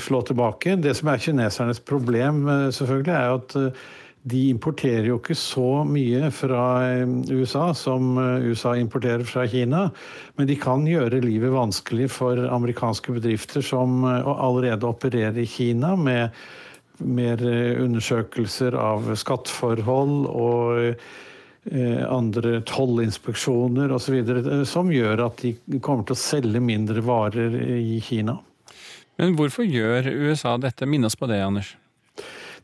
slå tilbake. Det som er kinesernes problem, selvfølgelig, er jo at de importerer jo ikke så mye fra eh, USA som eh, USA importerer fra Kina. Men de kan gjøre livet vanskelig for amerikanske bedrifter som eh, allerede opererer i Kina, med mer undersøkelser av skatteforhold og andre tollinspeksjoner osv. Som gjør at de kommer til å selge mindre varer i Kina. Men hvorfor gjør USA dette? Minn oss på det, Anders.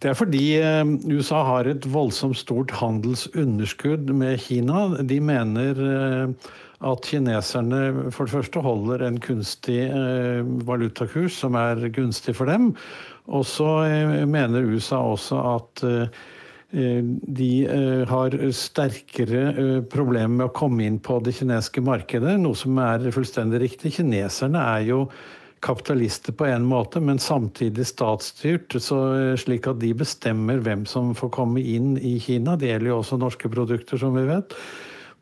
Det er fordi eh, USA har et voldsomt stort handelsunderskudd med Kina. De mener eh, at kineserne for det første holder en kunstig eh, valutakurs som er gunstig for dem. Og så mener USA også at de har sterkere problemer med å komme inn på det kinesiske markedet, noe som er fullstendig riktig. Kineserne er jo kapitalister på en måte, men samtidig statsstyrt, så, slik at de bestemmer hvem som får komme inn i Kina. Det gjelder jo også norske produkter, som vi vet.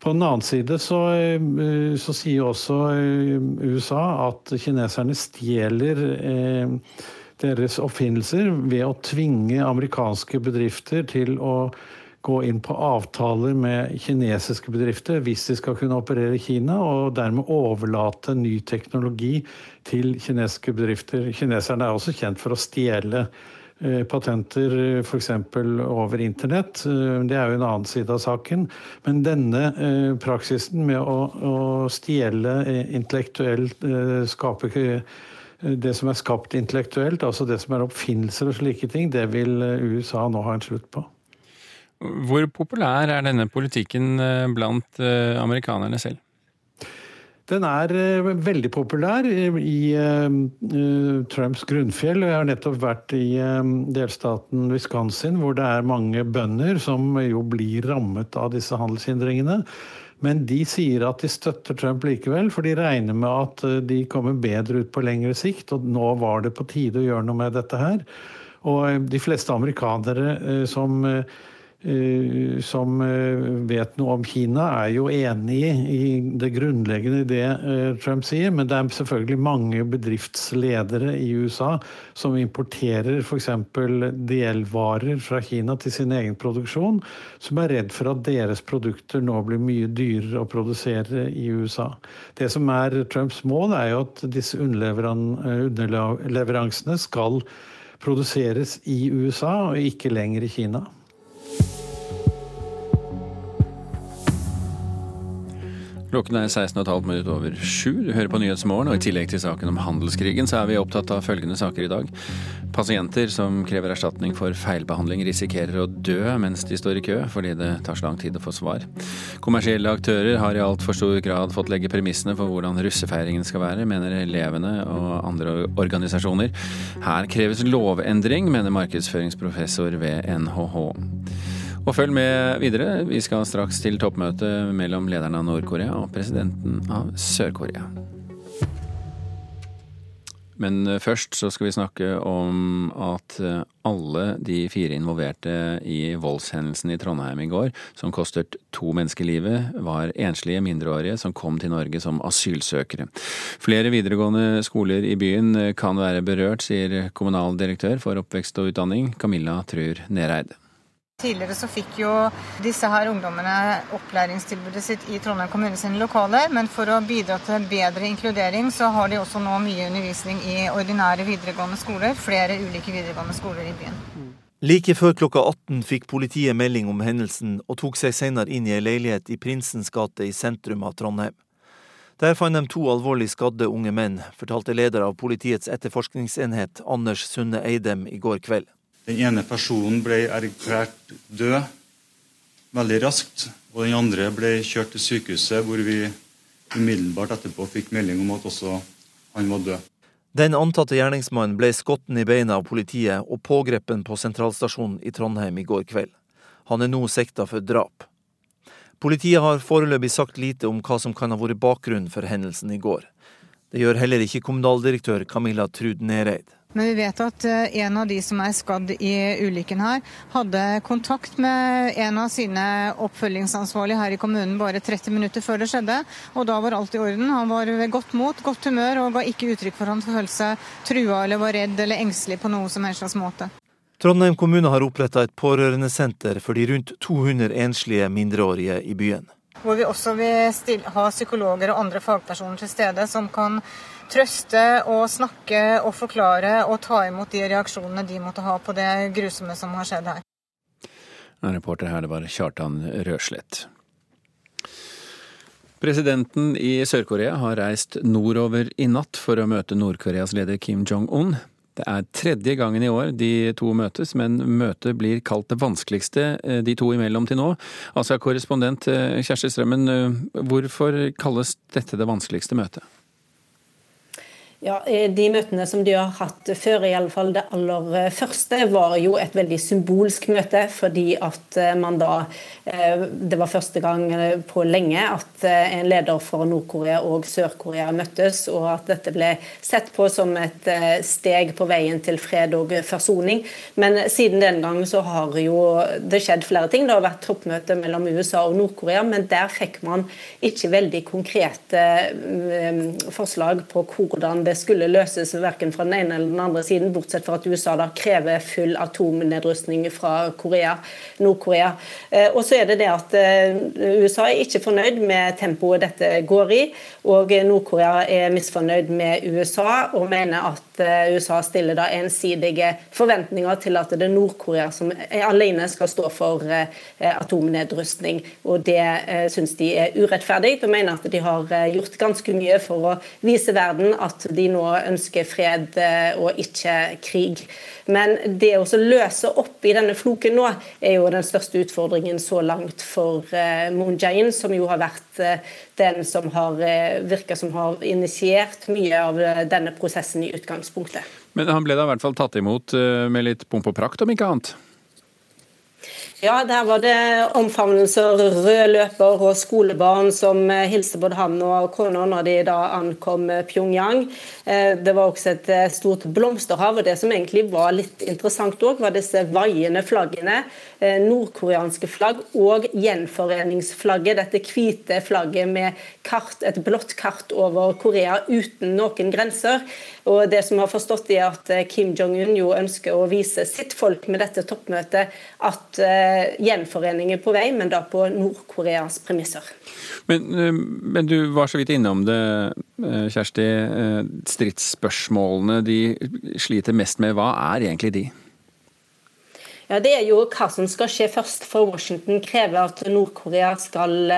På den annen side så, eh, så sier også eh, USA at kineserne stjeler eh, deres oppfinnelser ved å tvinge amerikanske bedrifter til å gå inn på avtaler med kinesiske bedrifter hvis de skal kunne operere i Kina, og dermed overlate ny teknologi til kinesiske bedrifter. Kineserne er også kjent for å stjele eh, patenter f.eks. over internett. Eh, det er jo en annen side av saken. Men denne eh, praksisen med å stjele intellektuelt, skape det som er skapt intellektuelt, altså det som er oppfinnelser og slike ting, det vil USA nå ha en slutt på. Hvor populær er denne politikken eh, blant eh, amerikanerne selv? Den er eh, veldig populær i Trumps grunnfjell. Jeg har nettopp vært i delstaten Wisconsin, hvor det er mange bønder som jo blir rammet av disse handelshindringene. Men de sier at de støtter Trump likevel, for de regner med at de kommer bedre ut på lengre sikt. Og nå var det på tide å gjøre noe med dette her. Og de fleste amerikanere som som eh, vet noe om Kina, er jo enig i det grunnleggende i det eh, Trump sier. Men det er selvfølgelig mange bedriftsledere i USA som importerer f.eks. delvarer fra Kina til sin egen produksjon, som er redd for at deres produkter nå blir mye dyrere å produsere i USA. Det som er Trumps mål, er jo at disse underleveransene skal produseres i USA og ikke lenger i Kina. thank you Klokken er 16,5 minutter over sju. Du hører på Nyhetsmorgen, og i tillegg til saken om handelskrigen, så er vi opptatt av følgende saker i dag. Pasienter som krever erstatning for feilbehandling, risikerer å dø mens de står i kø, fordi det tar så lang tid å få svar. Kommersielle aktører har i altfor stor grad fått legge premissene for hvordan russefeiringen skal være, mener elevene og andre organisasjoner. Her kreves lovendring, mener markedsføringsprofessor ved NHH. Og følg med videre. Vi skal straks til toppmøte mellom lederen av Nord-Korea og presidenten av Sør-Korea. Men eh, først så skal vi snakke om at eh, alle de fire involverte i voldshendelsen i Trondheim i går, som kostet to mennesker livet, var enslige mindreårige som kom til Norge som asylsøkere. Flere videregående skoler i byen eh, kan være berørt, sier kommunaldirektør for oppvekst og utdanning, Camilla Trur Nereid. Tidligere så fikk jo disse her ungdommene opplæringstilbudet sitt i Trondheim kommune sine lokaler, men for å bidra til bedre inkludering, så har de også nå mye undervisning i ordinære videregående skoler. Flere ulike videregående skoler i byen. Like før klokka 18 fikk politiet melding om hendelsen, og tok seg senere inn i ei leilighet i Prinsens gate i sentrum av Trondheim. Der fant de to alvorlig skadde unge menn, fortalte leder av politiets etterforskningsenhet, Anders Sunde Eidem, i går kveld. Den ene personen ble erklært død veldig raskt, og den andre ble kjørt til sykehuset, hvor vi umiddelbart etterpå fikk melding om at også han var død. Den antatte gjerningsmannen ble skutt i beina av politiet og pågrepet på sentralstasjonen i Trondheim i går kveld. Han er nå sikta for drap. Politiet har foreløpig sagt lite om hva som kan ha vært bakgrunnen for hendelsen i går. Det gjør heller ikke kommunaldirektør Camilla Trud Nereid. Men vi vet at eh, en av de som er skadd i ulykken her, hadde kontakt med en av sine oppfølgingsansvarlige her i kommunen bare 30 minutter før det skjedde. Og da var alt i orden. Han var ved godt mot, godt humør og ga ikke uttrykk for at han følte seg trua eller var redd eller engstelig på noe som helst slags måte. Trondheim kommune har oppretta et pårørendesenter for de rundt 200 enslige mindreårige i byen. Hvor vi også vil ha psykologer og andre fagpersoner til stede som kan trøste og snakke og forklare og ta imot de reaksjonene de måtte ha på det grusomme som har skjedd her. Reporter her, det var Kjartan Røslett. Presidenten i Sør-Korea har reist nordover i natt for å møte Nord-Koreas leder Kim Jong-un. Det er tredje gangen i år de to møtes, men møtet blir kalt det vanskeligste eh, de to imellom til nå. Altså korrespondent eh, Kjersti Strømmen, eh, hvorfor kalles dette det vanskeligste møtet? Ja, eh, De møtene som de har hatt før, i alle fall det aller eh, første, var jo et veldig symbolsk møte. Fordi at eh, man da Det var første gang på lenge at en leder for Nord-Korea og Sør-Korea møttes, og at dette ble sett på som et steg på veien til fred og forsoning. Men siden den gang så har jo det skjedd flere ting. Det har vært toppmøte mellom USA og Nord-Korea, men der fikk man ikke veldig konkrete forslag på hvordan det skulle løses verken fra den ene eller den andre siden, bortsett fra at USA da krever full atomnedrustning fra Nord-Korea. Eh, og så er det det at eh, USA er ikke fornøyd med tempoet dette går i, og Nord-Korea er misfornøyd med USA og mener at eh, USA stiller da ensidige forventninger til at det er Nord-Korea som alene skal stå for atomnedrustning. Og det syns de er urettferdig, og mener at de har gjort ganske mye for å vise verden at de nå ønsker fred eh, og ikke krig. Men det å løse opp i denne floken nå, er jo den største utfordringen så langt for eh, Moon Jae-in, som jo har vært eh, den som har virka som har initiert mye av denne prosessen i utgangspunktet. Men han ble da i hvert fall tatt imot med litt pomp og prakt, om ikke annet? Ja, der var det omfavnelser, rød løper og skolebarn som eh, hilste både han og kona når de da ankom eh, Pyongyang. Eh, det var også et stort blomsterhav. og Det som egentlig var litt interessant òg, var disse vaiende flaggene. Nordkoreanske flagg og gjenforeningsflagget. Dette hvite flagget med kart, et blått kart over Korea uten noen grenser. Og det som har forstått er at Kim Jong-un jo ønsker å vise sitt folk med dette toppmøtet at Eh, gjenforening er på vei, men da på Nord-Koreas premisser. Men, eh, men, du var så vidt innom det, eh, Kjersti. Stridsspørsmålene de sliter mest med, hva er egentlig de? Ja, Det er jo hva som skal skje først. For Washington krever at Nord-Korea skal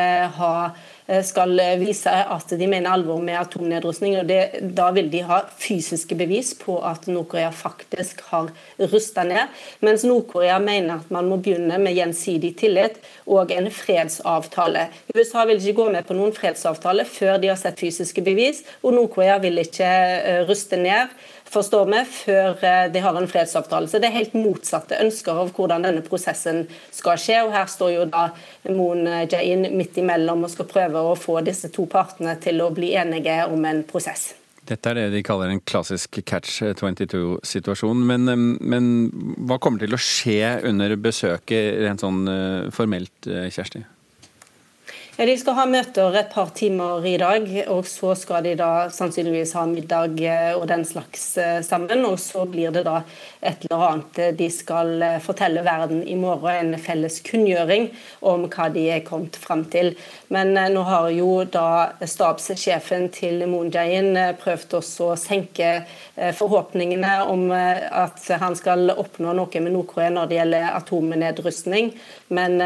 Eh, skal vise at de mener alvor med atomnedrustning. og det, Da vil de ha fysiske bevis på at Nord-Korea faktisk har rusta ned. Mens Nord-Korea mener at man må begynne med gjensidig tillit og en fredsavtale. USA vil ikke gå med på noen fredsavtale før de har sett fysiske bevis, og Nord-Korea vil ikke eh, ruste ned forstår vi, før eh, de har en fredsavtale. Så det er helt motsatte ønsker av hvordan denne prosessen skal skje. og Her står jo da Moon Jae-in midt imellom og skal prøve å få disse to partene til å bli enige om en prosess. Dette er det de kaller en klassisk catch 22-situasjon. Men, men, hva kommer til å skje under besøket rent sånn formelt, Kjersti? De skal ha møter et par timer i dag, og så skal de da sannsynligvis ha middag eh, og den slags eh, sammen. Og så blir det da et eller annet de skal eh, fortelle verden i morgen, en felles kunngjøring om hva de er kommet fram til. Men nå har jo da stabssjefen til Moon Jae-in prøvd også å senke forhåpningene om at han skal oppnå noe med Nord-Korea når det gjelder atomnedrustning. Men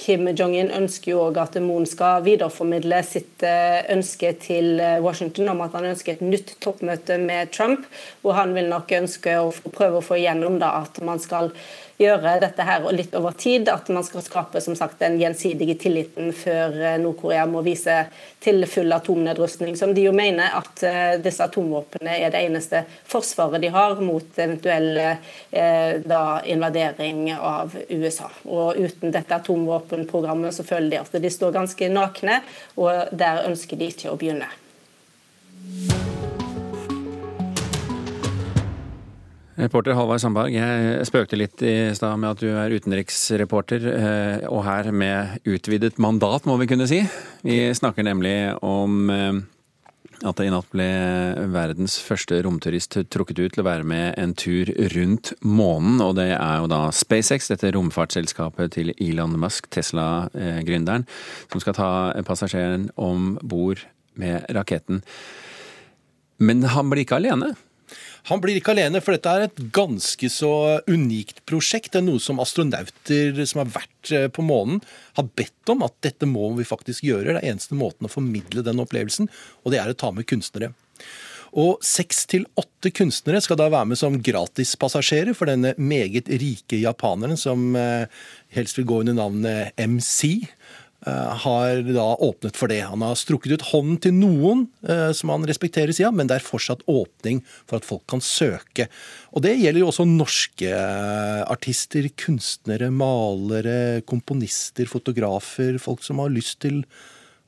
Kim Jong-un ønsker jo òg at Moen skal videreformidle sitt eh, ønske til eh, Washington om at han ønsker et nytt toppmøte med Trump, hvor han vil nok ønske å prøve å få igjennom da, at man skal gjøre dette her litt over tid. At man skal skape som sagt, den gjensidige tilliten før eh, Nord-Korea må vise til full atomnedrustning. Som de jo mener at uh, disse atomvåpnene er det eneste forsvaret de har mot eventuell eh, da, invadering av USA. Og uten dette atomvåpenprogrammet så føler de at de står ganske nakne, og der ønsker de ikke å begynne. Reporter Halvard Sandberg, jeg spøkte litt i stad med at du er utenriksreporter, eh, og her med utvidet mandat, må vi kunne si. Vi snakker nemlig om eh, at det i natt ble verdens første romturist trukket ut til å være med en tur rundt månen. Og det er jo da SpaceX, dette romfartsselskapet til Elon Musk, Tesla-gründeren, som skal ta passasjeren om bord med raketten. Men han blir ikke alene. Han blir ikke alene, for dette er et ganske så unikt prosjekt. Det er noe som astronauter som har vært eh, på månen, har bedt om. At dette må vi faktisk gjøre. Det er eneste måten å formidle den opplevelsen, og det er å ta med kunstnere. Og seks til åtte kunstnere skal da være med som gratispassasjerer for denne meget rike japaneren som eh, helst vil gå under navnet MC. Eh, har da åpnet for det. Han har strukket ut hånden til noen eh, som han respekterer, han, men det er fortsatt åpning for at folk kan søke. Og Det gjelder jo også norske eh, artister, kunstnere, malere, komponister, fotografer. Folk som har lyst til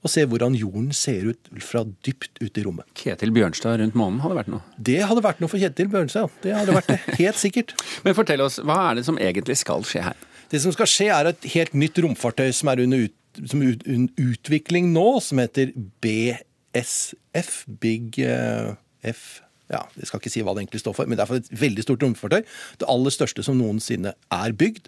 å se hvordan jorden ser ut fra dypt ute i rommet. Ketil Bjørnstad rundt månen hadde vært noe? Det hadde vært noe for Ketil Bjørnstad, ja. Det hadde vært det, helt sikkert. Men fortell oss, hva er det som egentlig skal skje her? Det som skal skje, er et helt nytt romfartøy som er under ut som ut, en utvikling nå som heter BSF, Big uh, F ja, Jeg skal ikke si hva det egentlig står for, men det er et veldig stort romfartøy. Det aller største som noensinne er bygd.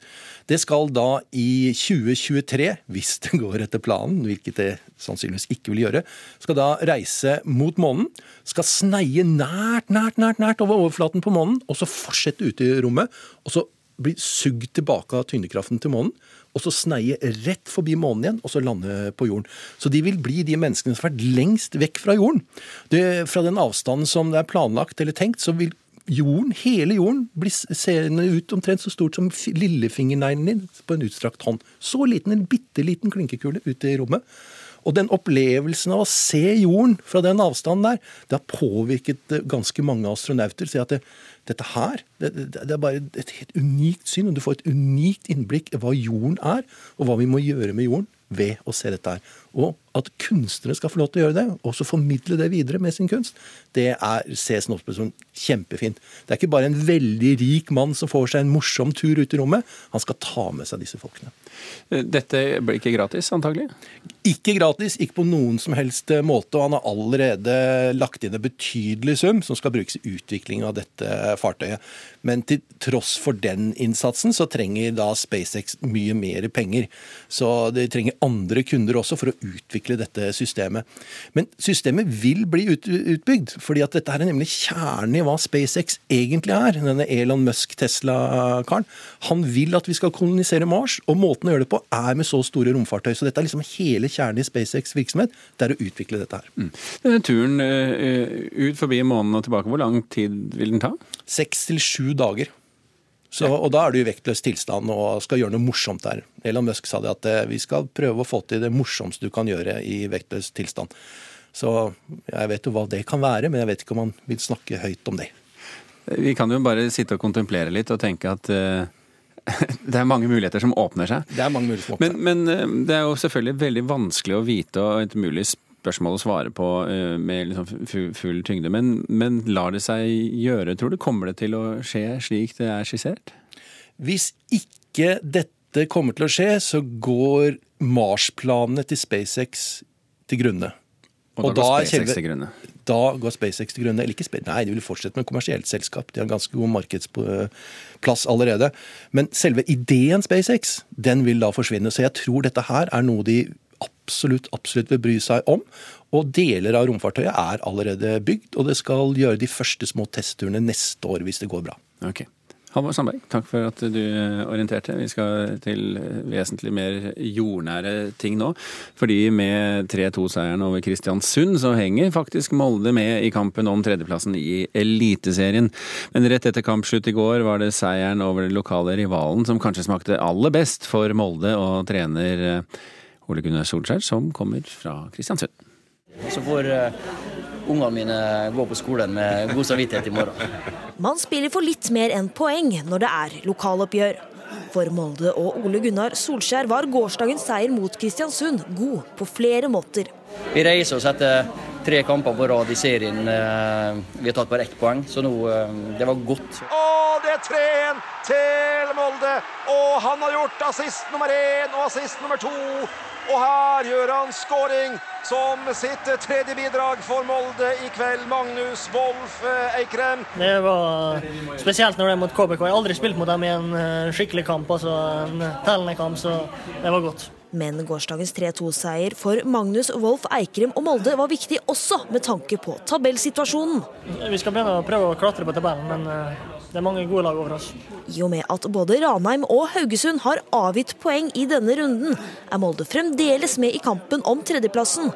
Det skal da i 2023, hvis det går etter planen, hvilket det sannsynligvis ikke vil gjøre, skal da reise mot månen. Skal sneie nært, nært, nært, nært over overflaten på månen, og så fortsette ute i rommet. Og så bli sugd tilbake av tyngdekraften til månen og så sneie rett forbi månen igjen, og så lande på jorden. Så de vil bli de menneskene som har vært lengst vekk fra jorden. Det, fra den avstanden som det er planlagt eller tenkt, så vil jorden, hele jorden, bli seende ut omtrent så stort som lillefingerneglen din på en utstrakt hånd. Så liten, en bitte liten klinkekule ute i rommet. Og den opplevelsen av å se jorden fra den avstanden der, det har påvirket ganske mange astronauter. Så at det, dette her det, det, er bare et helt unikt syn, og du får et unikt innblikk i hva jorden er, og hva vi må gjøre med jorden ved å se dette her. Og at kunstnere skal få lov til å gjøre det, og også formidle det videre med sin kunst, det er, ses nå som kjempefint. Det er ikke bare en veldig rik mann som får seg en morsom tur ut i rommet. Han skal ta med seg disse folkene. Dette blir ikke gratis, antagelig? Ikke gratis, ikke på noen som helst eh, måte. Og han har allerede lagt inn en betydelig sum som skal brukes i utviklingen av dette fartøyet. Men til tross for den innsatsen, så trenger da SpaceX mye mer penger. Så de trenger andre kunder også for å utvikle dette systemet. Men systemet vil bli utbygd, fordi at dette er nemlig kjernen i hva SpaceX egentlig er. Denne Elon Musk-Tesla-karen. Han vil at vi skal kolonisere Mars, og måten å gjøre det på er med så store romfartøy. Så dette er liksom hele kjernen i SpaceX virksomhet. Det er å utvikle dette her. Mm. Denne turen uh, ut forbi månen og tilbake, hvor lang tid vil den ta? Seks til sju dager. Så, og da er du i vektløs tilstand og skal gjøre noe morsomt der. Elon Musk sa det at eh, vi skal prøve å få til det morsomste du kan gjøre i vektløs tilstand. Så jeg vet jo hva det kan være, men jeg vet ikke om han vil snakke høyt om det. Vi kan jo bare sitte og kontemplere litt og tenke at uh det er mange muligheter som åpner seg. Det er mange muligheter som åpner men, men, eh, det er jo selvfølgelig veldig vanskelig å vite og et mulig spørsmål å svare på eh, med liksom full tyngde. Men, men lar det seg gjøre, tror du? Kommer det til å skje slik det er skissert? Hvis ikke dette kommer til å skje, så går Mars-planene til SpaceX til grunne. Og da, går SpaceX til grunne? Da går SpaceX til grunne. Eller ikke, SpaceX, nei, de vil fortsette med kommersielt selskap. De har ganske god markedsplass allerede. Men selve ideen SpaceX, den vil da forsvinne. Så jeg tror dette her er noe de absolutt, absolutt vil bry seg om. Og deler av romfartøyet er allerede bygd, og det skal gjøre de første små testturene neste år hvis det går bra. Okay. Halvor Sandberg, takk for at du orienterte. Vi skal til vesentlig mer jordnære ting nå. Fordi med 3-2-seieren over Kristiansund, så henger faktisk Molde med i kampen om tredjeplassen i Eliteserien. Men rett etter kampslutt i går var det seieren over den lokale rivalen som kanskje smakte aller best for Molde og trener eh, Ole Gunnar Solskjær, som kommer fra Kristiansund. Så får ungene mine går på skolen med god samvittighet i morgen. Man spiller for litt mer enn poeng når det er lokaloppgjør. For Molde og Ole Gunnar Solskjær var gårsdagens seier mot Kristiansund god på flere måter. Vi reiser oss etter tre kamper på rad i serien. Eh, vi har tatt bare ett poeng, så nå eh, Det var godt. Og det er 3-1 til Molde! Og han har gjort assist nummer én og assist nummer to. Og her gjør han skåring som sitt tredje bidrag for Molde i kveld. Magnus Wolff eh, Eikrem. Det var spesielt når det er mot KBK. Jeg har aldri spilt mot dem i en eh, skikkelig kamp, altså en tellende kamp, så det var godt. Men gårsdagens 3-2-seier for Magnus Wolff Eikrem og Molde var viktig også med tanke på tabellsituasjonen. Vi skal begynne å prøve å klatre på tabellen, men eh, det er mange gode lag over oss. I og med at både Ranheim og Haugesund har avgitt poeng i denne runden, er Molde fremdeles med i kampen om tredjeplassen.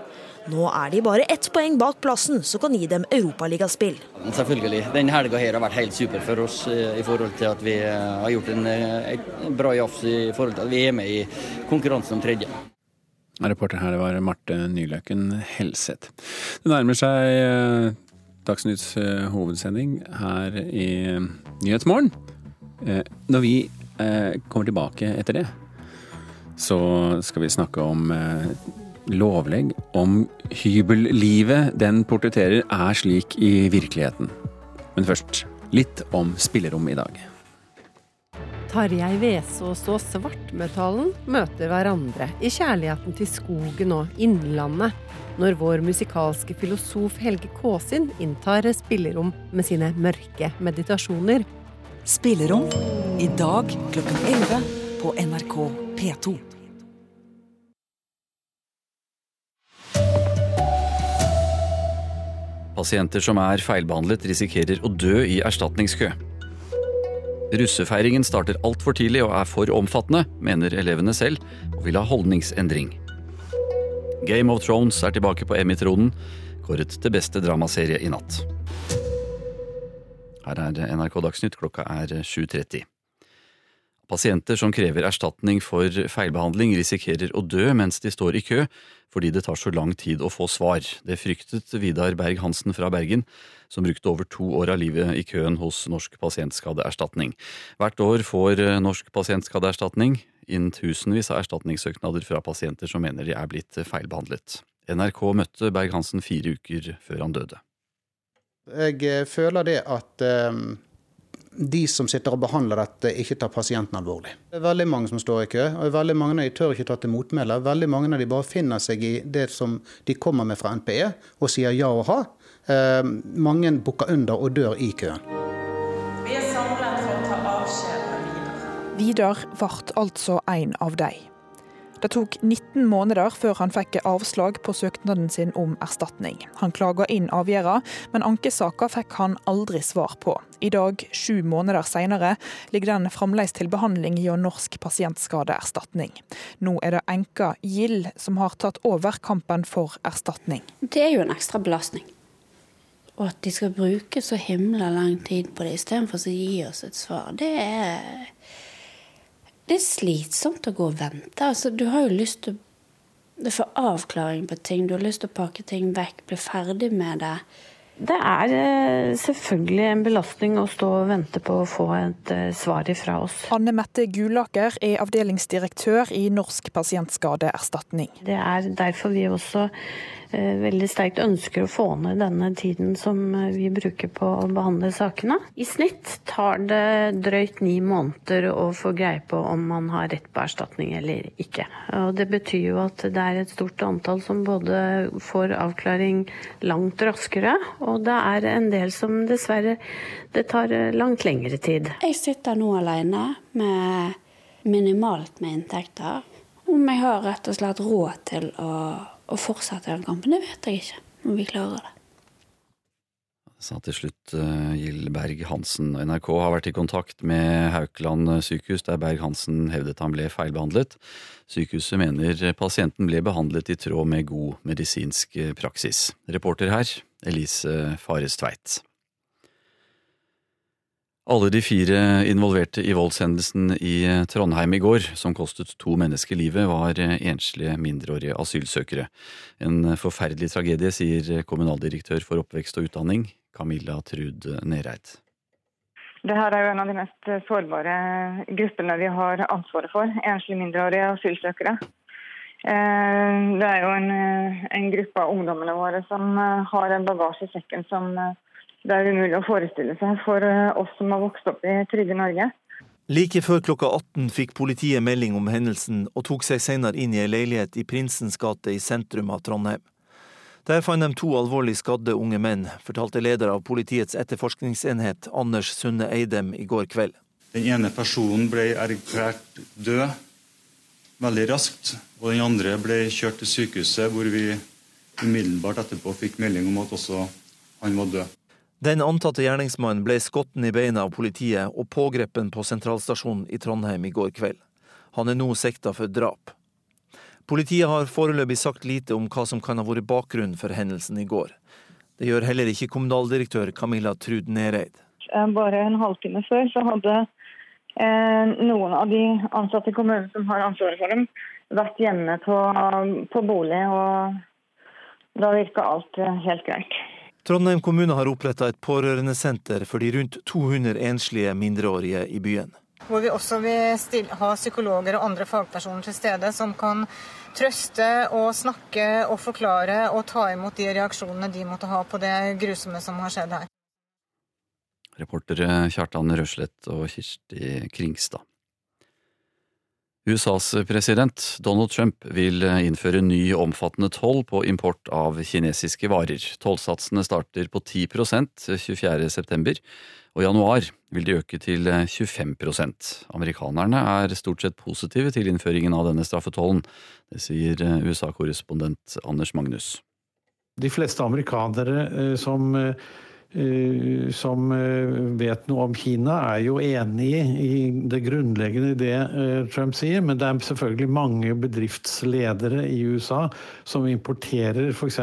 Nå er de bare ett poeng bak plassen, som kan gi dem europaligaspill. Selvfølgelig. Denne helga har vært helt super for oss eh, i forhold til at vi eh, har gjort en, en eh, bra jafs i forhold til at vi er med i konkurransen om tredje. Reporter her var Marte Nyløken Helseth. Det nærmer seg Dagsnytts hovedsending her i Nyhetsmorgen. Eh, når vi eh, kommer tilbake etter det, så skal vi snakke om lovlegg om hybellivet den portretterer er slik i virkeligheten. Men først litt om spillerom i dag. Tarjei Vesaas og Svartmetallen møter hverandre i kjærligheten til skogen og Innlandet når vår musikalske filosof Helge Kåsin inntar spillerom med sine mørke meditasjoner. Spillerom i dag klokken 11 på NRK P2. Pasienter som er feilbehandlet, risikerer å dø i erstatningskø. Russefeiringen starter altfor tidlig og er for omfattende, mener elevene selv, og vil ha holdningsendring. Game of Thrones er tilbake på Emmy-tronen, kåret til beste dramaserie i natt. Her er NRK Dagsnytt, klokka er 7.30. Pasienter som krever erstatning for feilbehandling, risikerer å dø mens de står i kø, fordi det tar så lang tid å få svar. Det fryktet Vidar Berg-Hansen fra Bergen, som brukte over to år av livet i køen hos Norsk pasientskadeerstatning. Hvert år får Norsk pasientskadeerstatning inn tusenvis av erstatningssøknader fra pasienter som mener de er blitt feilbehandlet. NRK møtte Berg-Hansen fire uker før han døde. Jeg føler det at um de som sitter og behandler dette, ikke tar pasienten alvorlig. Det er veldig mange som står i kø, og veldig mange av de tør ikke ta til motmæle. Veldig mange av de bare finner seg i det som de kommer med fra NPE, og sier ja og ha. Eh, mange bukker under og dør i køen. Vi er samlet for å ta avskjed med Vidar. Vidar ble altså en av dem. Det tok 19 måneder før han fikk avslag på søknaden sin om erstatning. Han klaga inn avgjørelsen, men ankesaka fikk han aldri svar på. I dag, sju måneder senere, ligger den fremdeles til behandling hjå Norsk pasientskadeerstatning. Nå er det enka Gild som har tatt over kampen for erstatning. Det er jo en ekstra belastning. Og at de skal bruke så himla lang tid på det istedenfor å gi oss et svar, det er det er slitsomt å gå og vente. Altså, du har jo lyst til å få avklaring på ting. Du har lyst til å pakke ting vekk, bli ferdig med det. Det er eh, selvfølgelig en belastning å stå og vente på å få et eh, svar ifra oss. Anne Mette Gulaker er avdelingsdirektør i Norsk pasientskadeerstatning. Det er derfor vi også veldig sterkt ønsker å få ned denne tiden som eh, vi bruker på å behandle sakene. I snitt tar det drøyt ni måneder å få greie på om man har rett på erstatning eller ikke. Og det betyr jo at det er et stort antall som både får avklaring langt raskere, og det er en del som dessverre det tar eh, langt lengre tid. Jeg sitter nå alene med minimalt med inntekter. Om jeg har rett og slett råd til å å fortsette den kampen, det vet jeg ikke. Om vi klarer det. Sa til slutt uh, Gild Berg-Hansen. NRK har vært i kontakt med Haukeland sykehus, der Berg-Hansen hevdet han ble feilbehandlet. Sykehuset mener pasienten ble behandlet i tråd med god medisinsk praksis. Reporter her, Elise Fares Tveit. Alle de fire involverte i voldshendelsen i Trondheim i går, som kostet to mennesker livet, var enslige mindreårige asylsøkere. En forferdelig tragedie, sier kommunaldirektør for oppvekst og utdanning, Camilla Trud Nereid. Det her er jo en av de mest sårbare gruppene vi har ansvaret for, enslige mindreårige asylsøkere. Eh, det er jo en, en gruppe av ungdommene våre som har en bagasje i sekken som det er umulig å forestille seg for eh, oss som har vokst opp i trygge Norge. Like før klokka 18 fikk politiet melding om hendelsen, og tok seg senere inn i ei leilighet i Prinsens gate i sentrum av Trondheim. Der fant de to alvorlig skadde unge menn, fortalte leder av politiets etterforskningsenhet, Anders Sunde Eidem, i går kveld. Den ene personen ble erklært død veldig raskt, og den andre ble kjørt til sykehuset, hvor vi umiddelbart etterpå fikk melding om at også han var død. Den antatte gjerningsmannen ble skutt i beina av politiet og pågrepet på sentralstasjonen i Trondheim i går kveld. Han er nå sikta for drap. Politiet har foreløpig sagt lite om hva som kan ha vært bakgrunnen for hendelsen i går. Det gjør heller ikke kommunaldirektør Camilla Trud Nereid. Eh, bare en halvtime før så hadde eh, noen av de ansatte i kommunen som har ansvaret for dem, vært hjemme på, på bolig, og da virka alt eh, helt greit. Trondheim kommune har oppretta et pårørendesenter for de rundt 200 enslige mindreårige i byen. Hvor vi også vil ha psykologer og andre fagpersoner til stede som kan trøste og snakke og forklare og ta imot de reaksjonene de måtte ha på det grusomme som har skjedd her. Reportere Kjartan Røslett og Kirsti Kringstad. USAs president Donald Trump vil innføre ny omfattende toll på import av kinesiske varer. Tollsatsene starter på 10% 24.9, og i januar vil de øke til 25% Amerikanerne er stort sett positive til innføringen av denne straffetollen. Det sier USA-korrespondent Anders Magnus. De fleste amerikanere eh, som eh, Eh, som eh, vet noe om Kina, er jo enig i det grunnleggende i det eh, Trump sier, men det er selvfølgelig mange bedriftsledere i USA som importerer f.eks.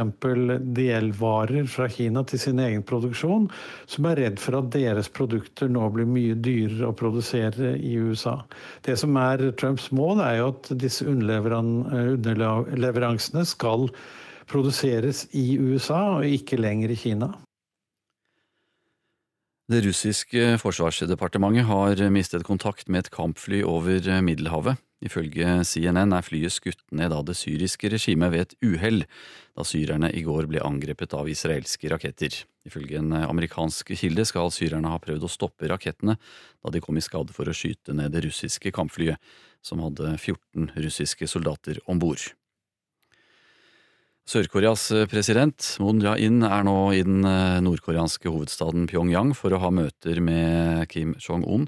delvarer fra Kina til sin egen produksjon, som er redd for at deres produkter nå blir mye dyrere å produsere i USA. Det som er Trumps mål, er jo at disse underleveransene skal produseres i USA og ikke lenger i Kina. Det russiske forsvarsdepartementet har mistet kontakt med et kampfly over Middelhavet. Ifølge CNN er flyet skutt ned av det syriske regimet ved et uhell, da syrerne i går ble angrepet av israelske raketter. Ifølge en amerikansk kilde skal syrerne ha prøvd å stoppe rakettene da de kom i skade for å skyte ned det russiske kampflyet, som hadde 14 russiske soldater om bord. Sør-Koreas eh, president Moon Jae-in er nå i den eh, nordkoreanske hovedstaden Pyongyang for å ha møter med Kim Jong-un.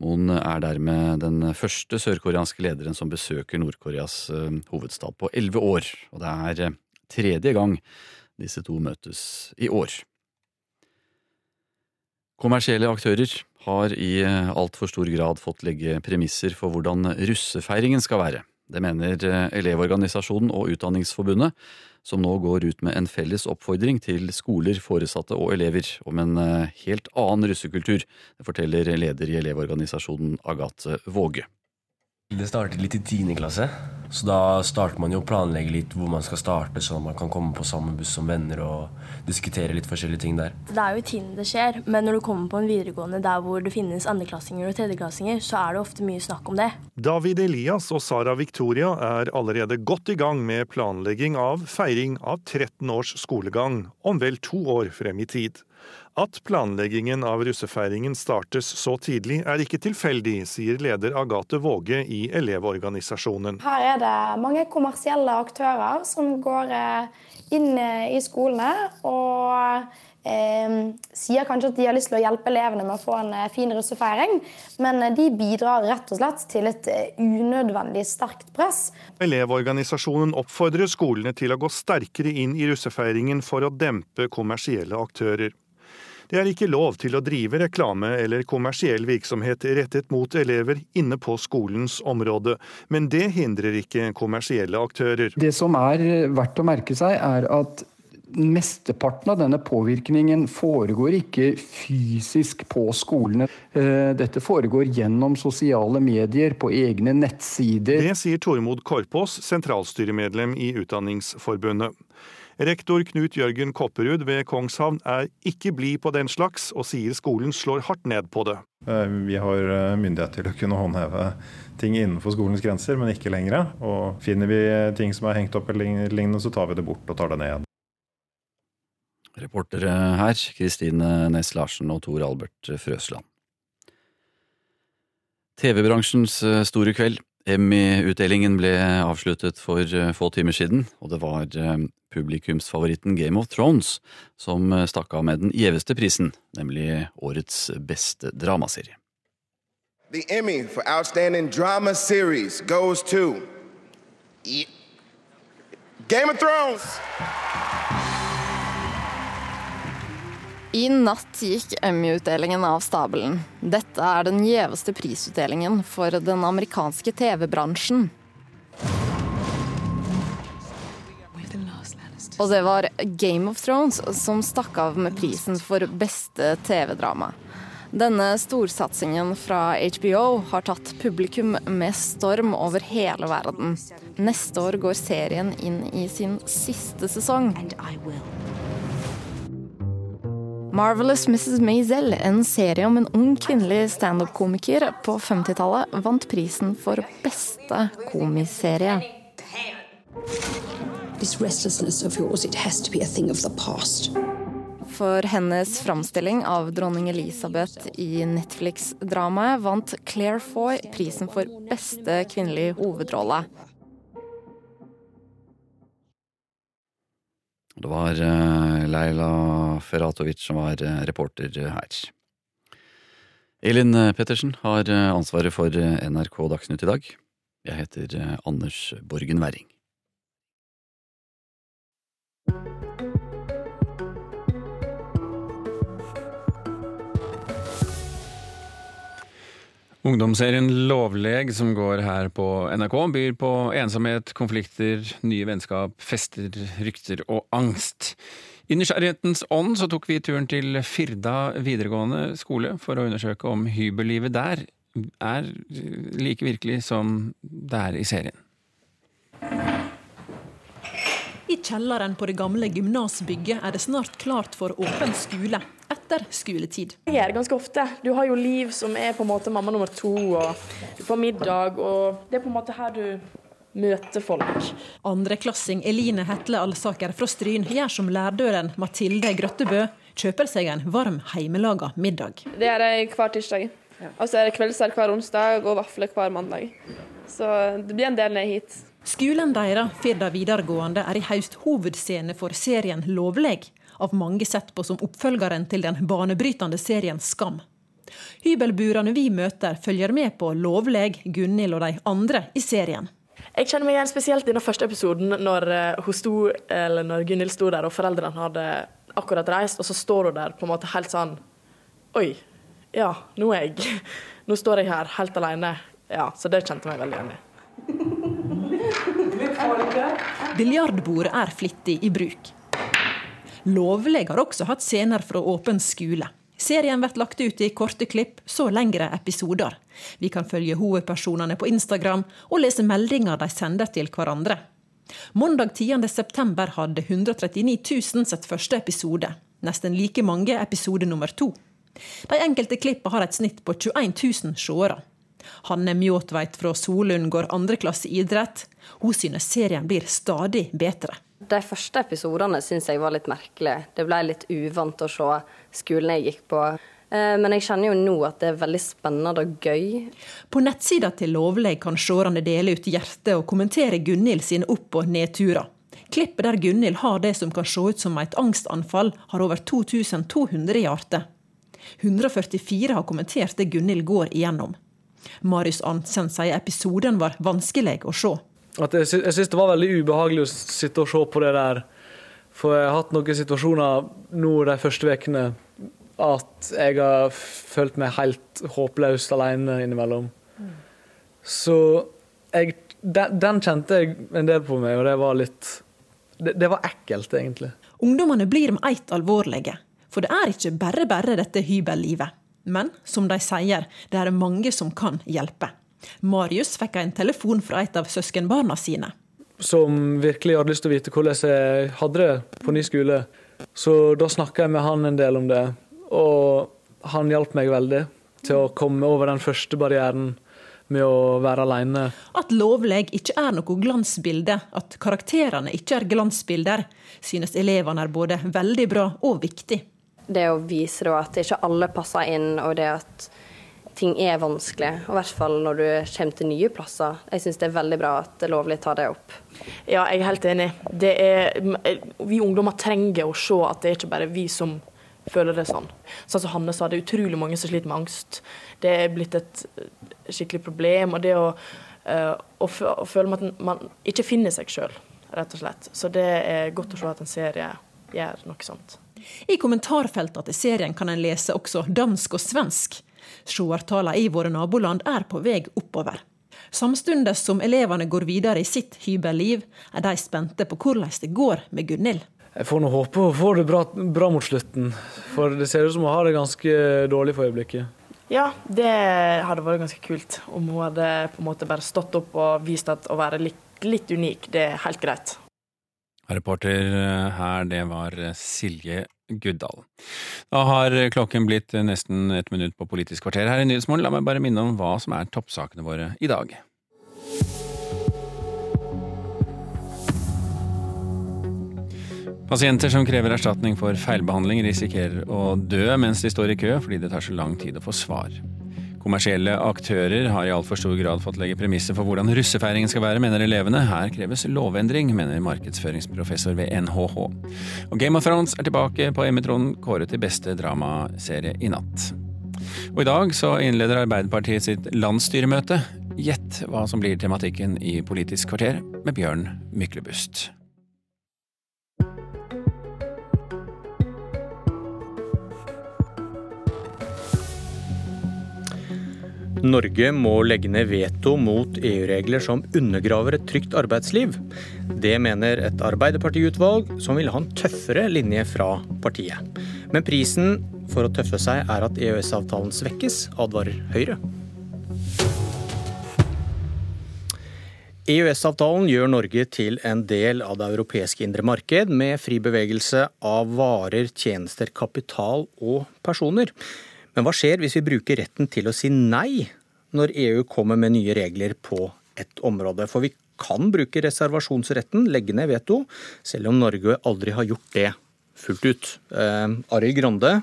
Moon er dermed den første sørkoreanske lederen som besøker Nord-Koreas eh, hovedstad på elleve år, og det er tredje gang disse to møtes i år. Kommersielle aktører har i altfor stor grad fått legge premisser for hvordan russefeiringen skal være. Det mener Elevorganisasjonen og Utdanningsforbundet, som nå går ut med en felles oppfordring til skoler, foresatte og elever om en eh, helt annen russekultur. Det forteller leder i Elevorganisasjonen Agathe Våge. Det startet litt i tiende klasse. Så da starter man jo å planlegge litt hvor man skal starte, sånn at man kan komme på samme buss som venner og diskutere litt forskjellige ting der. Det er jo i tiende det skjer, men når du kommer på en videregående der hvor det finnes andreklassinger og tredjeklassinger, så er det ofte mye snakk om det. David Elias og Sara Victoria er allerede godt i gang med planlegging av feiring av 13 års skolegang, om vel to år frem i tid. At planleggingen av russefeiringen startes så tidlig er ikke tilfeldig, sier leder Agathe Våge i Elevorganisasjonen. Her er det mange kommersielle aktører som går eh, inn eh, i skolene og eh, sier kanskje at de har lyst til å hjelpe elevene med å få en eh, fin russefeiring, men de bidrar rett og slett til et unødvendig sterkt press. Elevorganisasjonen oppfordrer skolene til å gå sterkere inn i russefeiringen for å dempe kommersielle aktører. Det er ikke lov til å drive reklame eller kommersiell virksomhet rettet mot elever inne på skolens område, men det hindrer ikke kommersielle aktører. Det som er verdt å merke seg, er at Mesteparten av denne påvirkningen foregår ikke fysisk på skolene. Eh, dette foregår gjennom sosiale medier, på egne nettsider. Det sier Tormod Korpås, sentralstyremedlem i Utdanningsforbundet. Rektor Knut Jørgen Kopperud ved Kongshavn er ikke blid på den slags, og sier skolen slår hardt ned på det. Eh, vi har eh, myndighet til å kunne håndheve ting innenfor skolens grenser, men ikke lenger. Og finner vi ting som er hengt opp eller lignende, så tar vi det bort og tar det ned. Reportere her Kristine Næss Larsen og Tor Albert Frøsland. TV-bransjens eh, store kveld. Emmy-utdelingen ble avsluttet for få timer siden, og det var publikumsfavoritten Game of Thrones, som stakk av med den gjeveste prisen, nemlig årets beste dramaserie. The Emmy for Outstanding Drama Series goes to Game of Thrones! I natt gikk Emmy-utdelingen av stabelen. Dette er den gjeveste prisutdelingen for den amerikanske TV-bransjen. Og det var Game of Thrones som stakk av med prisen for beste TV-drama. Denne storsatsingen fra HBO har tatt publikum med storm over hele verden. Neste år går serien inn i sin siste sesong. Marvelous Mrs. Maisel, en serie om en ung kvinnelig standup-komiker på 50-tallet, vant prisen for beste komiserie. This restlessness of yours, it has to be a thing of the past. For hennes framstilling av dronning Elisabeth i Netflix-dramaet vant Claire Foy prisen for beste kvinnelige hovedrolle. Det var uh, Leila Ferratovic som var uh, reporter her. Elin Pettersen har ansvaret for NRK Dagsnytt i dag. Jeg heter Anders Borgen Werring. Ungdomsserien Lovleg, som går her på NRK, byr på ensomhet, konflikter, nye vennskap, fester, rykter og angst. I nysgjerrighetens ånd så tok vi turen til Firda videregående skole for å undersøke om hybellivet der er like virkelig som det er i serien. I kjelleren på det gamle gymnasbygget er det snart klart for åpen skole etter skoletid. Jeg er det ganske ofte. Du har jo Liv som er på en måte mamma nummer to, og du får middag, og det er på en måte her du møter folk. Andreklassing Eline Hetle Alsaker fra Stryn gjør som lærdøren Mathilde Grøttebø, kjøper seg en varm heimelaga middag. Det gjør jeg hver tirsdag. Og så er det kveldsserk hver onsdag og vafler hver mandag. Så det blir en del ned hit. Skolen deres, Firda videregående, er i høst hovedscene for serien Lovleg, av mange sett på som oppfølgeren til den banebrytende serien Skam. Hybelburene vi møter, følger med på Lovleg, Gunhild og de andre i serien. Jeg kjenner meg igjen spesielt i den første episoden, når, eh, sto, når Gunhild sto der og foreldrene hadde akkurat reist, og så står hun der på en måte helt sånn Oi, ja, nå er jeg Nå står jeg her helt alene. Ja, så det kjente jeg meg veldig igjen i. Biljardbordet er flittig i bruk. Lovleg har også hatt scener fra åpen skole. Serien blir lagt ut i korte klipp, så lengre episoder. Vi kan følge hovedpersonene på Instagram og lese meldinger de sender til hverandre. Mandag 10.9 hadde 139 000 sett første episode. Nesten like mange episode nummer to. De enkelte klippene har et snitt på 21 000 seere. Hanne Mjåtveit fra Solund går andreklasse idrett. Hun synes serien blir stadig bedre. De første episodene syns jeg var litt merkelig. Det ble litt uvant å se skolen jeg gikk på. Eh, men jeg kjenner jo nå at det er veldig spennende og gøy. På nettsida til Lovleg kan seerne dele ut hjerte og kommentere Gunhild sine opp- og nedturer. Klippet der Gunhild har det som kan se ut som et angstanfall, har over 2200 i hjertet. 144 har kommentert det Gunhild går igjennom. Marius Arntzen sier episoden var vanskelig å se. At jeg, sy syns det var veldig ubehagelig å sitte og se på det der. For jeg har hatt noen situasjoner nå de første ukene at jeg har følt meg helt håpløst alene innimellom. Så jeg, den, den, kjente jeg en del på meg, og det var litt Det, det var ekkelt, egentlig. Ungdommene blir med ett alvorlige. For det er ikke bare bare dette hybellivet. Men som de sier, det er mange som kan hjelpe. Marius fikk en telefon fra et av søskenbarna sine. Som virkelig hadde lyst til å vite hvordan jeg hadde det på ny skole. Så da snakka jeg med han en del om det. Og han hjalp meg veldig til å komme over den første barrieren med å være alene. At lovleg ikke er noe glansbilde, at karakterene ikke er glansbilder, synes elevene er både veldig bra og viktig. Det å vise at ikke alle passer inn, og det at ting er vanskelig. Og I hvert fall når du kommer til nye plasser. Jeg syns det er veldig bra at det er lovlig tar det opp. Ja, jeg er helt enig. Er, vi ungdommer trenger å se at det er ikke bare vi som føler det sånn. Sånn som Hanne sa, det er utrolig mange som sliter med angst. Det er blitt et skikkelig problem. Og det å, å, å føle at man ikke finner seg sjøl, rett og slett. Så det er godt å se at en serie gjør noe sånt. I kommentarfeltet til serien kan en lese også dansk og svensk. Seertallene i våre naboland er på vei oppover. Samtidig som elevene går videre i sitt hybelliv, er de spente på hvordan det går med Gunhild. Jeg får nå håpe hun får det bra, bra, mot slutten, for det ser ut som hun har det ganske dårlig for øyeblikket. Ja, det hadde vært ganske kult om hun hadde på en måte bare stått opp og vist at å være litt, litt unik, det er helt greit. Reporter her, det var Silje Guddal. Da har klokken blitt nesten et minutt på Politisk kvarter her i Nyhetsmorgen. La meg bare minne om hva som er toppsakene våre i dag. Pasienter som krever erstatning for feilbehandling, risikerer å dø mens de står i kø fordi det tar så lang tid å få svar. Kommersielle aktører har i altfor stor grad fått legge premisser for hvordan russefeiringen skal være, mener elevene. Her kreves lovendring, mener markedsføringsprofessor ved NHH. Og Game of Thrones er tilbake på Emmy-tronen, kåret til beste dramaserie i natt. Og i dag så innleder Arbeiderpartiet sitt landsstyremøte. Gjett hva som blir tematikken i Politisk kvarter med Bjørn Myklebust. Norge må legge ned veto mot EU-regler som undergraver et trygt arbeidsliv. Det mener et Arbeiderpartiutvalg som vil ha en tøffere linje fra partiet. Men prisen for å tøffe seg er at EØS-avtalen svekkes, advarer Høyre. EØS-avtalen gjør Norge til en del av det europeiske indre marked, med fri bevegelse av varer, tjenester, kapital og personer. Men hva skjer hvis vi bruker retten til å si nei når EU kommer med nye regler på et område? For vi kan bruke reservasjonsretten, legge ned veto, selv om Norge aldri har gjort det fullt ut. Eh, Arild Grande,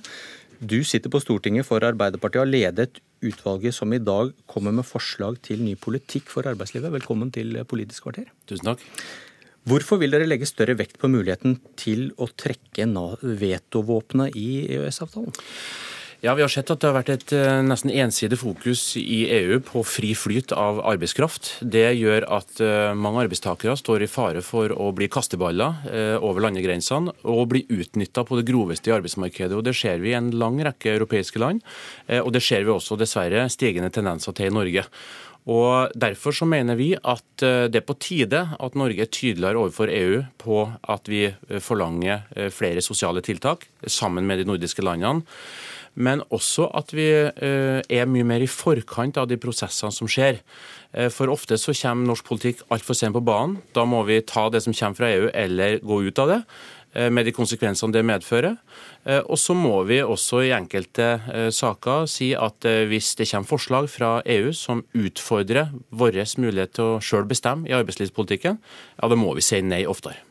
du sitter på Stortinget for Arbeiderpartiet og har ledet utvalget som i dag kommer med forslag til ny politikk for arbeidslivet. Velkommen til Politisk kvarter. Tusen takk. Hvorfor vil dere legge større vekt på muligheten til å trekke vetovåpenet i EØS-avtalen? Ja, Vi har sett at det har vært et uh, nesten ensidig fokus i EU på fri flyt av arbeidskraft. Det gjør at uh, mange arbeidstakere står i fare for å bli kasteballer uh, over landegrensene og bli utnytta på det groveste i arbeidsmarkedet. Og Det ser vi i en lang rekke europeiske land, og det ser vi også dessverre stigende tendenser til i Norge. Og Derfor så mener vi at det er på tide at Norge er tydeligere overfor EU på at vi forlanger flere sosiale tiltak sammen med de nordiske landene. Men også at vi er mye mer i forkant av de prosessene som skjer. For ofte så kommer norsk politikk altfor sent på banen. Da må vi ta det som kommer fra EU, eller gå ut av det. Eh, med de konsekvensene det medfører. Eh, og så må vi også i enkelte eh, saker si at hvis det kommer forslag fra EU som utfordrer vår mulighet til å sjøl bestemme i arbeidslivspolitikken, ja, da må vi si nei oftere.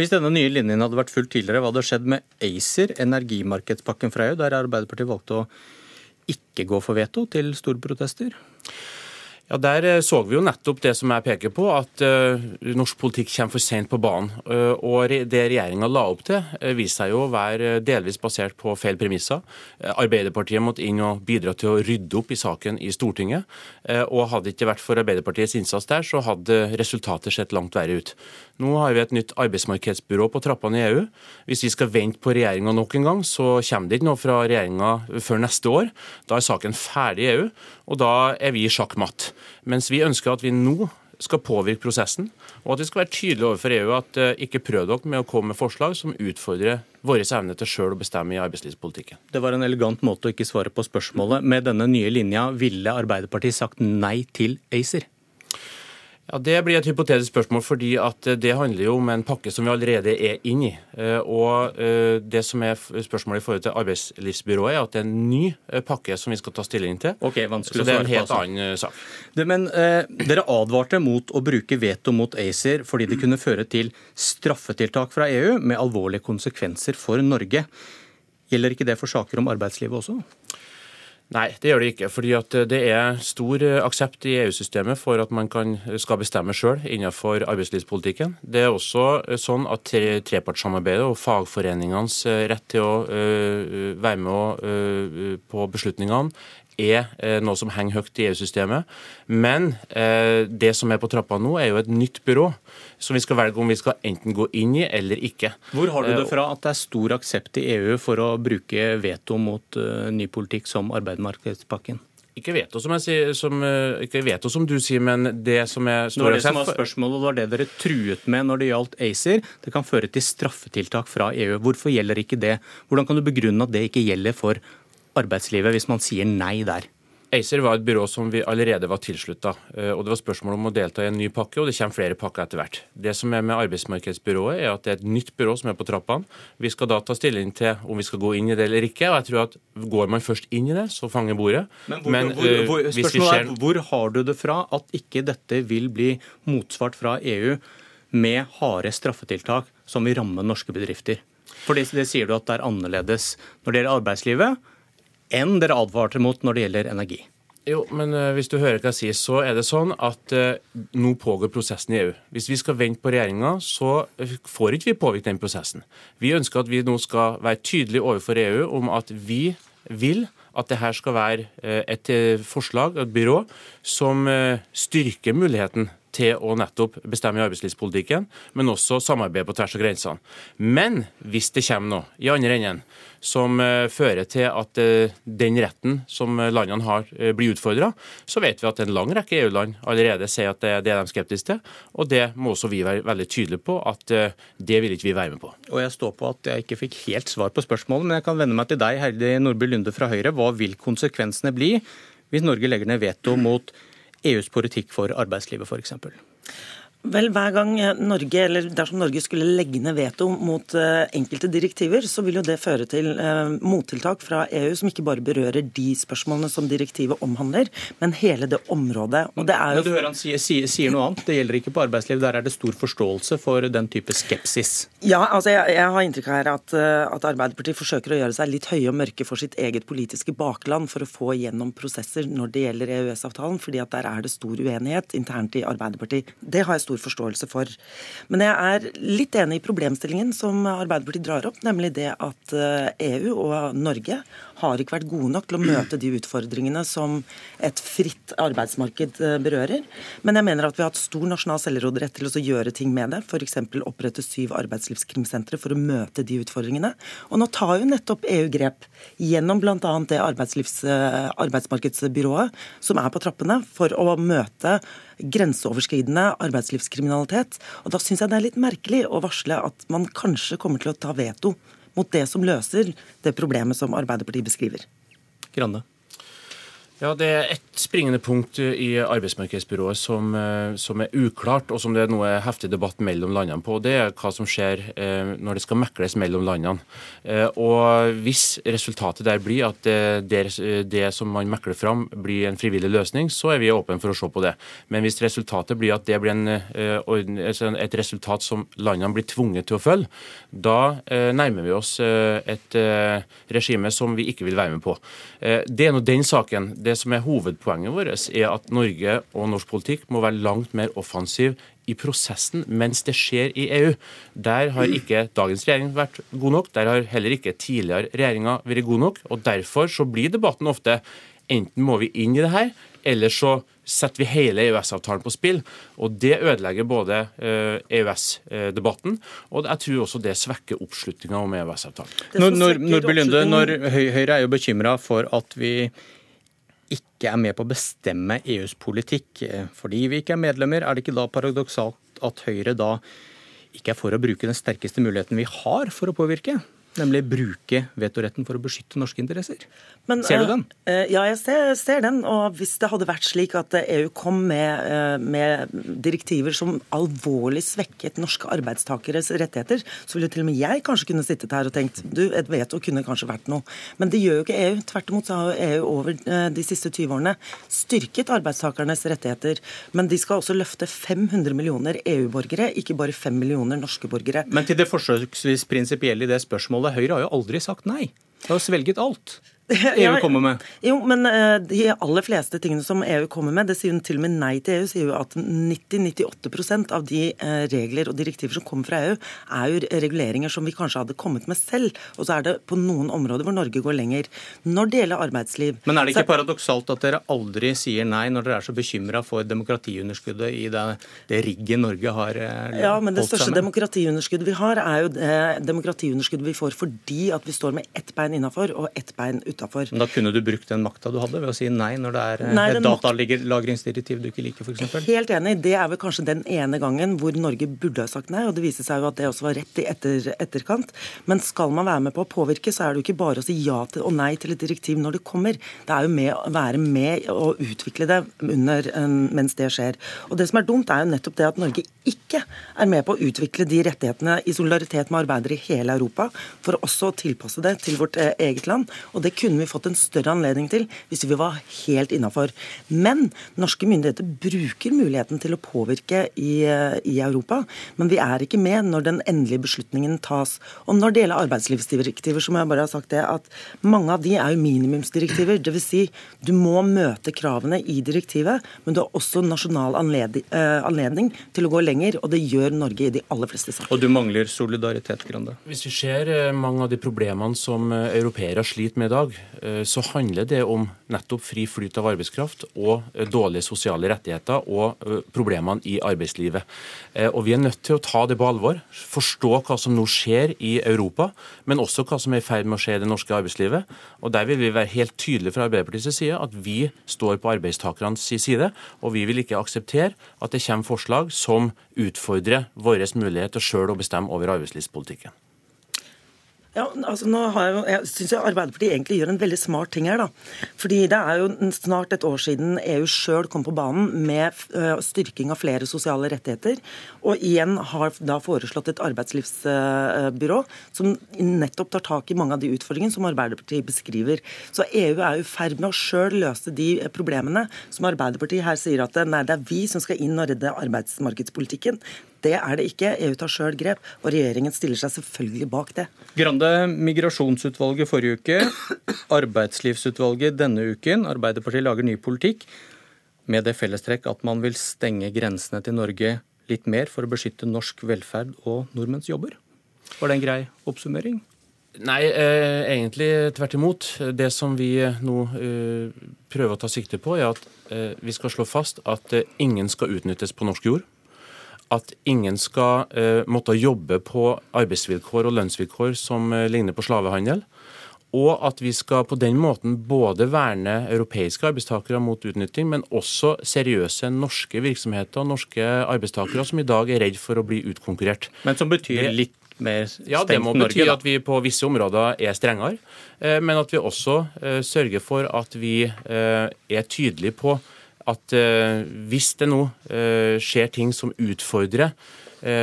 Hvis denne nye linjen hadde vært fulgt tidligere, hva hadde skjedd med ACER, energimarkedspakken fra EU, der Arbeiderpartiet valgte å ikke gå for veto til store protester? Ja, Der eh, så vi jo nettopp det som jeg peker på, at uh, norsk politikk kommer for sent på banen. Uh, og det regjeringa la opp til, uh, viste seg jo å være delvis basert på feil premisser. Arbeiderpartiet måtte inn og bidra til å rydde opp i saken i Stortinget. og hadde det ikke vært for Arbeiderpartiets innsats der, så hadde resultatet sett langt verre ut. Nå har vi et nytt arbeidsmarkedsbyrå på trappene i EU. Hvis vi skal vente på regjeringa nok en gang, så kommer det ikke noe fra regjeringa før neste år. Da er saken ferdig i EU, og da er vi sjakkmatt. Mens vi ønsker at vi nå skal påvirke prosessen, og at vi skal være tydelige overfor EU at uh, ikke prøv dere med å komme med forslag som utfordrer vår evne til sjøl å bestemme i arbeidslivspolitikken. Det var en elegant måte å ikke svare på spørsmålet. Med denne nye linja, ville Arbeiderpartiet sagt nei til ACER? Ja, Det blir et hypotetisk spørsmål, fordi at det handler jo om en pakke som vi allerede er inne i. Eh, og eh, Det som er spørsmålet i forhold til arbeidslivsbyrået, er at det er en ny eh, pakke som vi skal ta stilling til. Ok, vanskelig Så det er en helt annen sak. Det, men eh, Dere advarte mot å bruke veto mot ACER fordi det kunne føre til straffetiltak fra EU med alvorlige konsekvenser for Norge. Gjelder ikke det for saker om arbeidslivet også? Nei, det gjør det ikke. fordi Det er stor eh, aksept i EU-systemet for at man kan, skal bestemme sjøl innenfor arbeidslivspolitikken. Det er også eh, sånn at trepartssamarbeidet og fagforeningenes eh, rett til å være med på beslutningene er eh, noe som henger høyt i EU-systemet. Men eh, det som er på trappa nå, er jo et nytt byrå som vi skal velge om vi skal enten gå inn i eller ikke. Hvor har du det eh, fra at det er stor aksept i EU for å bruke veto mot ny politikk som arbeidsmarkedspakken? Ikke veto, som, sier, som, ikke veto som du sier, men det som er Det var det som var spørsmålet, det var det dere truet med når det gjaldt ACER. Det kan føre til straffetiltak fra EU. Hvorfor gjelder ikke det? Hvordan kan du begrunne at det ikke gjelder for arbeidslivet hvis man sier nei der? ACER var et byrå som vi allerede var tilslutta. Eh, og det var spørsmål om å delta i en ny pakke, og det kommer flere pakker etter hvert. Det som er med arbeidsmarkedsbyrået, er at det er et nytt byrå som er på trappene. Vi skal da ta stilling til om vi skal gå inn i det eller ikke. og jeg tror at Går man først inn i det, så fanger bordet. Men, hvor, Men hvor, hvor, uh, spørsmålet er, hvor har du det fra at ikke dette vil bli motsvart fra EU med harde straffetiltak som vil ramme norske bedrifter? For det, det sier du at det er annerledes når det gjelder arbeidslivet enn dere advarte mot når det gjelder energi. Jo, men uh, hvis du hører hva jeg sier, så er det sånn at uh, nå pågår prosessen i EU. Hvis vi skal vente på regjeringa, så uh, får ikke vi påvirke den prosessen. Vi ønsker at vi nå skal være tydelige overfor EU om at vi vil at det her skal være et forslag, et byrå, som styrker muligheten til å nettopp bestemme i arbeidslivspolitikken, men også samarbeide på tvers av grensene. Men hvis det kommer noe i andre enden som uh, fører til at uh, den retten som landene har, uh, blir utfordra, så vet vi at en lang rekke EU-land allerede sier at det, er de skeptiske til. Og det må også vi være veldig tydelige på at det vil ikke vi være med på. Og jeg står på at jeg ikke fikk helt svar på spørsmålet, men jeg kan vende meg til deg, Heidi Nordby Lunde fra Høyre. Hva vil konsekvensene bli hvis Norge legger ned veto mot EUs politikk for arbeidslivet f.eks.? Vel, hver gang Norge, eller Dersom Norge skulle legge ned veto mot uh, enkelte direktiver, så vil jo det føre til uh, mottiltak fra EU som ikke bare berører de spørsmålene som direktivet omhandler, men hele det området. Og det er jo... Men du hører Han sier, sier, sier, noe annet. Det gjelder ikke på arbeidsliv. Der er det stor forståelse for den type skepsis. Ja, altså jeg, jeg har inntrykk her at, uh, at Arbeiderpartiet forsøker å gjøre seg litt høye og mørke for sitt eget politiske bakland for å få gjennom prosesser når det gjelder EØS-avtalen, fordi at der er det stor uenighet internt i Arbeiderpartiet. Det har jeg stor forståelse for. Men jeg er litt enig i problemstillingen som Arbeiderpartiet drar opp, nemlig det at EU eh, e og Norge har ikke vært gode nok til å møte de utfordringene som et fritt arbeidsmarked eh, berører. Men jeg mener at vi har hatt stor nasjonal selvråderett til å gjøre ting med det. F.eks. opprette syv arbeidslivskrimsentre for å møte de utfordringene. Og nå tar jo nettopp EU grep gjennom bl.a. det eh, arbeidsmarkedsbyrået som er på trappene, for å møte grenseoverskridende arbeidslivskriminalitet. Og Da syns jeg det er litt merkelig å varsle at man kanskje kommer til å ta veto mot det som løser det problemet som Arbeiderpartiet beskriver. Grande? Ja, Det er ett springende punkt i arbeidsmarkedsbyrået som, eh, som, er uklart, og som det er noe heftig debatt mellom landene på. Det er hva som skjer eh, når det skal mekles mellom landene. Eh, og Hvis resultatet der blir at det, det, som man mekler fram blir en frivillig løsning, så er vi åpne for å se på det. Men hvis resultatet blir at det blir en, altså et resultat som landene blir tvunget til å følge, da nærmer vi oss et regime som vi ikke vil være med på. Det er nå den saken. Det det som er hovedpoenget vårt, er at Norge og norsk politikk må være langt mer offensiv i prosessen mens det skjer i EU. Der har ikke dagens regjering vært god nok. Der har heller ikke tidligere regjeringer vært god nok. og Derfor så blir debatten ofte enten må vi inn i det her, eller så setter vi hele EØS-avtalen på spill. og Det ødelegger både EØS-debatten, eh, e og jeg tror også det svekker oppslutninga om EØS-avtalen. Når, når, når Høyre er jo bekymra for at vi ikke er med på å bestemme EUs politikk eh, fordi vi ikke er medlemmer, er det ikke da paradoksalt at Høyre da ikke er for å bruke den sterkeste muligheten vi har for å påvirke? Nemlig bruke vetoretten for å beskytte norske interesser. Men, ser du den? Uh, ja, jeg ser, ser, den. Og hvis det hadde vært slik at EU kom med, uh, med, direktiver som alvorlig svekket norske arbeidstakeres rettigheter, så ville til og med jeg kanskje kunne sittet her og tenkt du, et veto kunne kanskje vært noe. Men det gjør jo ikke EU. Tvert imot så har EU over uh, de siste 20 årene styrket arbeidstakernes rettigheter. Men de skal også løfte 500 millioner EU-borgere, ikke bare 5 millioner norske borgere. Men til det forsøksvis prinsipielle i det spørsmålet spørsmålet. Høyre har jo aldri sagt nei. De har svelget alt. EU kommer med? Jo, men uh, de aller fleste tingene som EU kommer med, det sier jo til og med nei til EU, sier jo at 90-98% av de uh, regler og direktiver som kommer fra EU, er jo reguleringer som vi kanskje hadde kommet med selv. Og så er det på noen områder hvor Norge går lenger. Når det gjelder arbeidsliv Men er det ikke så, paradoksalt at dere aldri sier nei når dere er så bekymra for demokratiunderskuddet i det, det rigget Norge har med? Ja, men det største demokratiunderskuddet vi har, er jo det demokratiunderskuddet vi får fordi at vi står med ett bein innafor og ett bein utafor utafor. Da kunne du brukt den makta du hadde ved å si nei når det er nei, et datalagringsdirektiv du ikke liker, f.eks.? Helt enig. Det er vel kanskje den ene gangen hvor Norge burde ha sagt nei, og det viser seg jo at det også var rett i etter, etterkant. Men skal man være med på å påvirke, så er det jo ikke bare å si ja til, og nei til et direktiv når det kommer. Det er jo med å være med og utvikle det under, mens det skjer. Og det som er dumt, er jo nettopp det at Norge ikke er med på å utvikle de rettighetene i solidaritet med arbeidere i hele Europa, for også å tilpasse det til vårt eh, eget land. Og det kunne kunne vi fått en større anledning til hvis vi var helt innafor. Men norske myndigheter bruker muligheten til å påvirke i, i, Europa. Men vi er ikke med når den endelige beslutningen tas. Og når det gjelder arbeidslivsdirektiver, så må jeg bare ha sagt det at mange av de er jo minimumsdirektiver. Dvs. Si, du må møte kravene i direktivet, men du har også nasjonal anledning, uh, anledning til å gå lenger, og det gjør Norge i de aller fleste saker. Og du mangler solidaritet, Grande? Hvis vi ser eh, mange av de problemene som eh, europeere sliter med i dag, Eh, så handler det om nettopp fri flyt av arbeidskraft og eh, dårlige sosiale rettigheter og eh, problemene i arbeidslivet. Og Vi er nødt til å ta det på alvor, forstå hva som nå skjer i Europa, men også hva som er i ferd med å skje i det norske arbeidslivet. Og Der vil vi være helt tydelige fra Arbeiderpartiets side at vi står på arbeidstakernes side, og vi vil ikke akseptere at det kommer forslag som utfordrer vår mulighet til sjøl å bestemme over arbeidslivspolitikken. Ja, altså nå har Jeg, jeg syns Arbeiderpartiet egentlig gjør en veldig smart ting her. da. Fordi Det er jo snart et år siden EU sjøl kom på banen med styrking av flere sosiale rettigheter. Og igjen har da foreslått et arbeidslivsbyrå som nettopp tar tak i mange av de utfordringene som Arbeiderpartiet beskriver. Så EU er i ferd med å sjøl løse de problemene som Arbeiderpartiet her sier at nei, det er vi som skal inn og redde arbeidsmarkedspolitikken. Det er det ikke. EU tar sjøl grep, og regjeringen stiller seg selvfølgelig bak det. Grande, Migrasjonsutvalget forrige uke, Arbeidslivsutvalget denne uken. Arbeiderpartiet lager ny politikk med det fellestrekk at man vil stenge grensene til Norge litt mer for å beskytte norsk velferd og nordmenns jobber. Var det en grei oppsummering? Nei, eh, egentlig tvert imot. Det som vi nå eh, prøver å ta sikte på, er at eh, vi skal slå fast at eh, ingen skal utnyttes på norsk jord at ingen skal uh, måtte jobbe på arbeidsvilkår og lønnsvilkår som uh, ligner på slavehandel. og at vi skal på den måten både verne europeiske arbeidstakere mot utnytting, men også seriøse norske virksomheter og norske arbeidstakere som i dag er redd for å bli utkonkurrert. Men som betyr litt mer stengt Norge? Ja, det må bety at vi på visse områder er strengere, eh, men at vi også sørger for at vi er tydelige på at hvis det nå skjer ting som utfordrer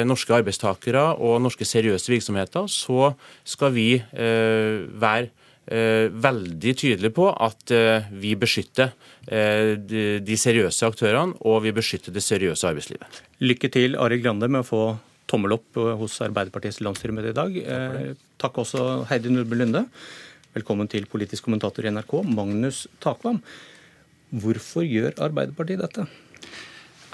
norske arbeidstakere og norske seriøse virksomheter, så skal vi være veldig tydelige på at vi beskytter de seriøse aktørene og vi beskytter det seriøse arbeidslivet. Lykke til, Arild Grande, med å få tommel opp hos Arbeiderpartiets landsstyremøte i dag. Takk, eh, takk også Heidi Nordby Lunde. Velkommen til politisk kommentator i NRK, Magnus Takvam. Hvorfor gjør Arbeiderpartiet dette?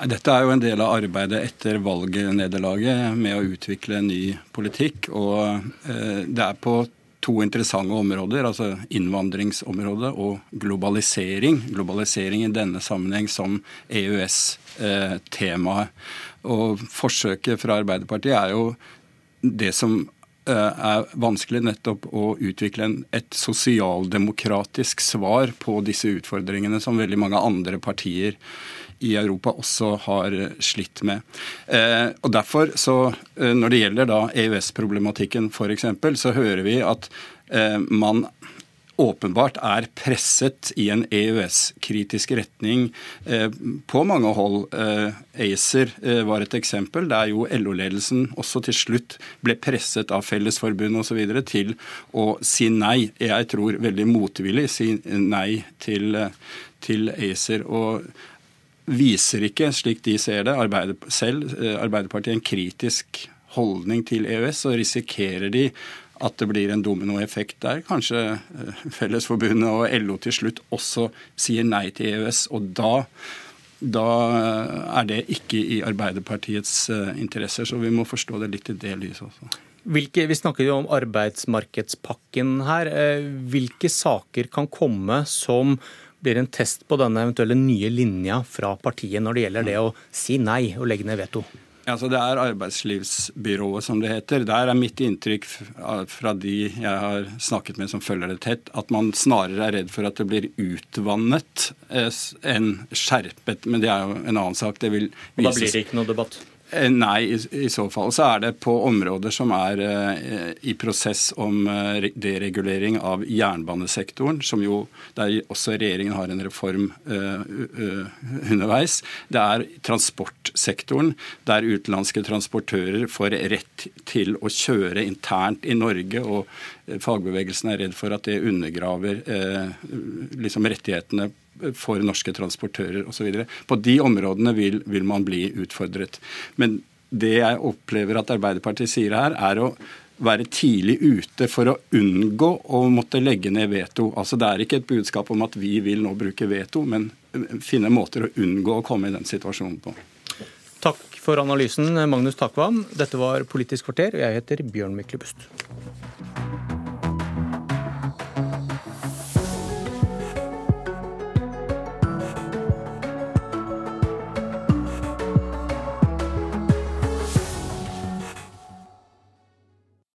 Dette er jo en del av arbeidet etter valgnederlaget med å utvikle ny politikk. Og eh, det er på to interessante områder, altså innvandringsområdet og globalisering. Globalisering i denne sammenheng som EØS-temaet. Og forsøket fra Arbeiderpartiet er jo det som eh, er vanskelig nettopp å utvikle et sosialdemokratisk svar på disse utfordringene som veldig mange andre partier i Europa også har slitt med. Eh, og derfor, så, eh, Når det gjelder da EØS-problematikken f.eks., så hører vi at man åpenbart er presset i en EØS-kritisk retning eh, på mange hold. Eh, ACER eh, var et eksempel der jo LO-ledelsen også til slutt ble presset av Fellesforbundet osv. til å si nei. Jeg tror veldig motvillig si nei til, til ACER. og viser ikke, slik de ser det, selv Arbeiderpartiet en kritisk holdning til EØS, så risikerer de at det blir en dominoeffekt der. Kanskje eh, Fellesforbundet og LO til slutt også sier nei til EØS. Og da, da er det ikke i Arbeiderpartiets eh, interesser, så vi må forstå det litt i det lyset også. Hvilke, vi snakker jo om arbeidsmarkedspakken her. Eh, hvilke saker kan komme som blir en test på denne eventuelle nye linja fra partiet når det gjelder det å si nei og legge ned veto? Altså Det er Arbeidslivsbyrået, som det heter. Der er mitt inntrykk fra de jeg har snakket med som følger det tett, at man snarere er redd for at det blir utvannet eh, enn skjerpet. Men det er jo en annen sak. Det vil vises. Da blir det ikke noe debatt? Eh, nei, i, i, så fall så er det på områder som er eh, i prosess om eh, deregulering av jernbanesektoren, som jo der også regjeringen har en reform eh, underveis. Det er transportsektoren, der utenlandske transportører får rett til å kjøre internt i Norge. og Fagbevegelsen er redd for at det undergraver liksom rettighetene for norske transportører osv. På de områdene vil, vil man bli utfordret. Men det jeg opplever at Arbeiderpartiet sier her, er å være tidlig ute for å unngå å måtte legge ned veto. Altså Det er ikke et budskap om at vi vil nå bruke veto, men finne måter å unngå å komme i den situasjonen på. Takk for analysen, Magnus Takvam. Dette var Politisk kvarter, og jeg heter Bjørn Myklebust.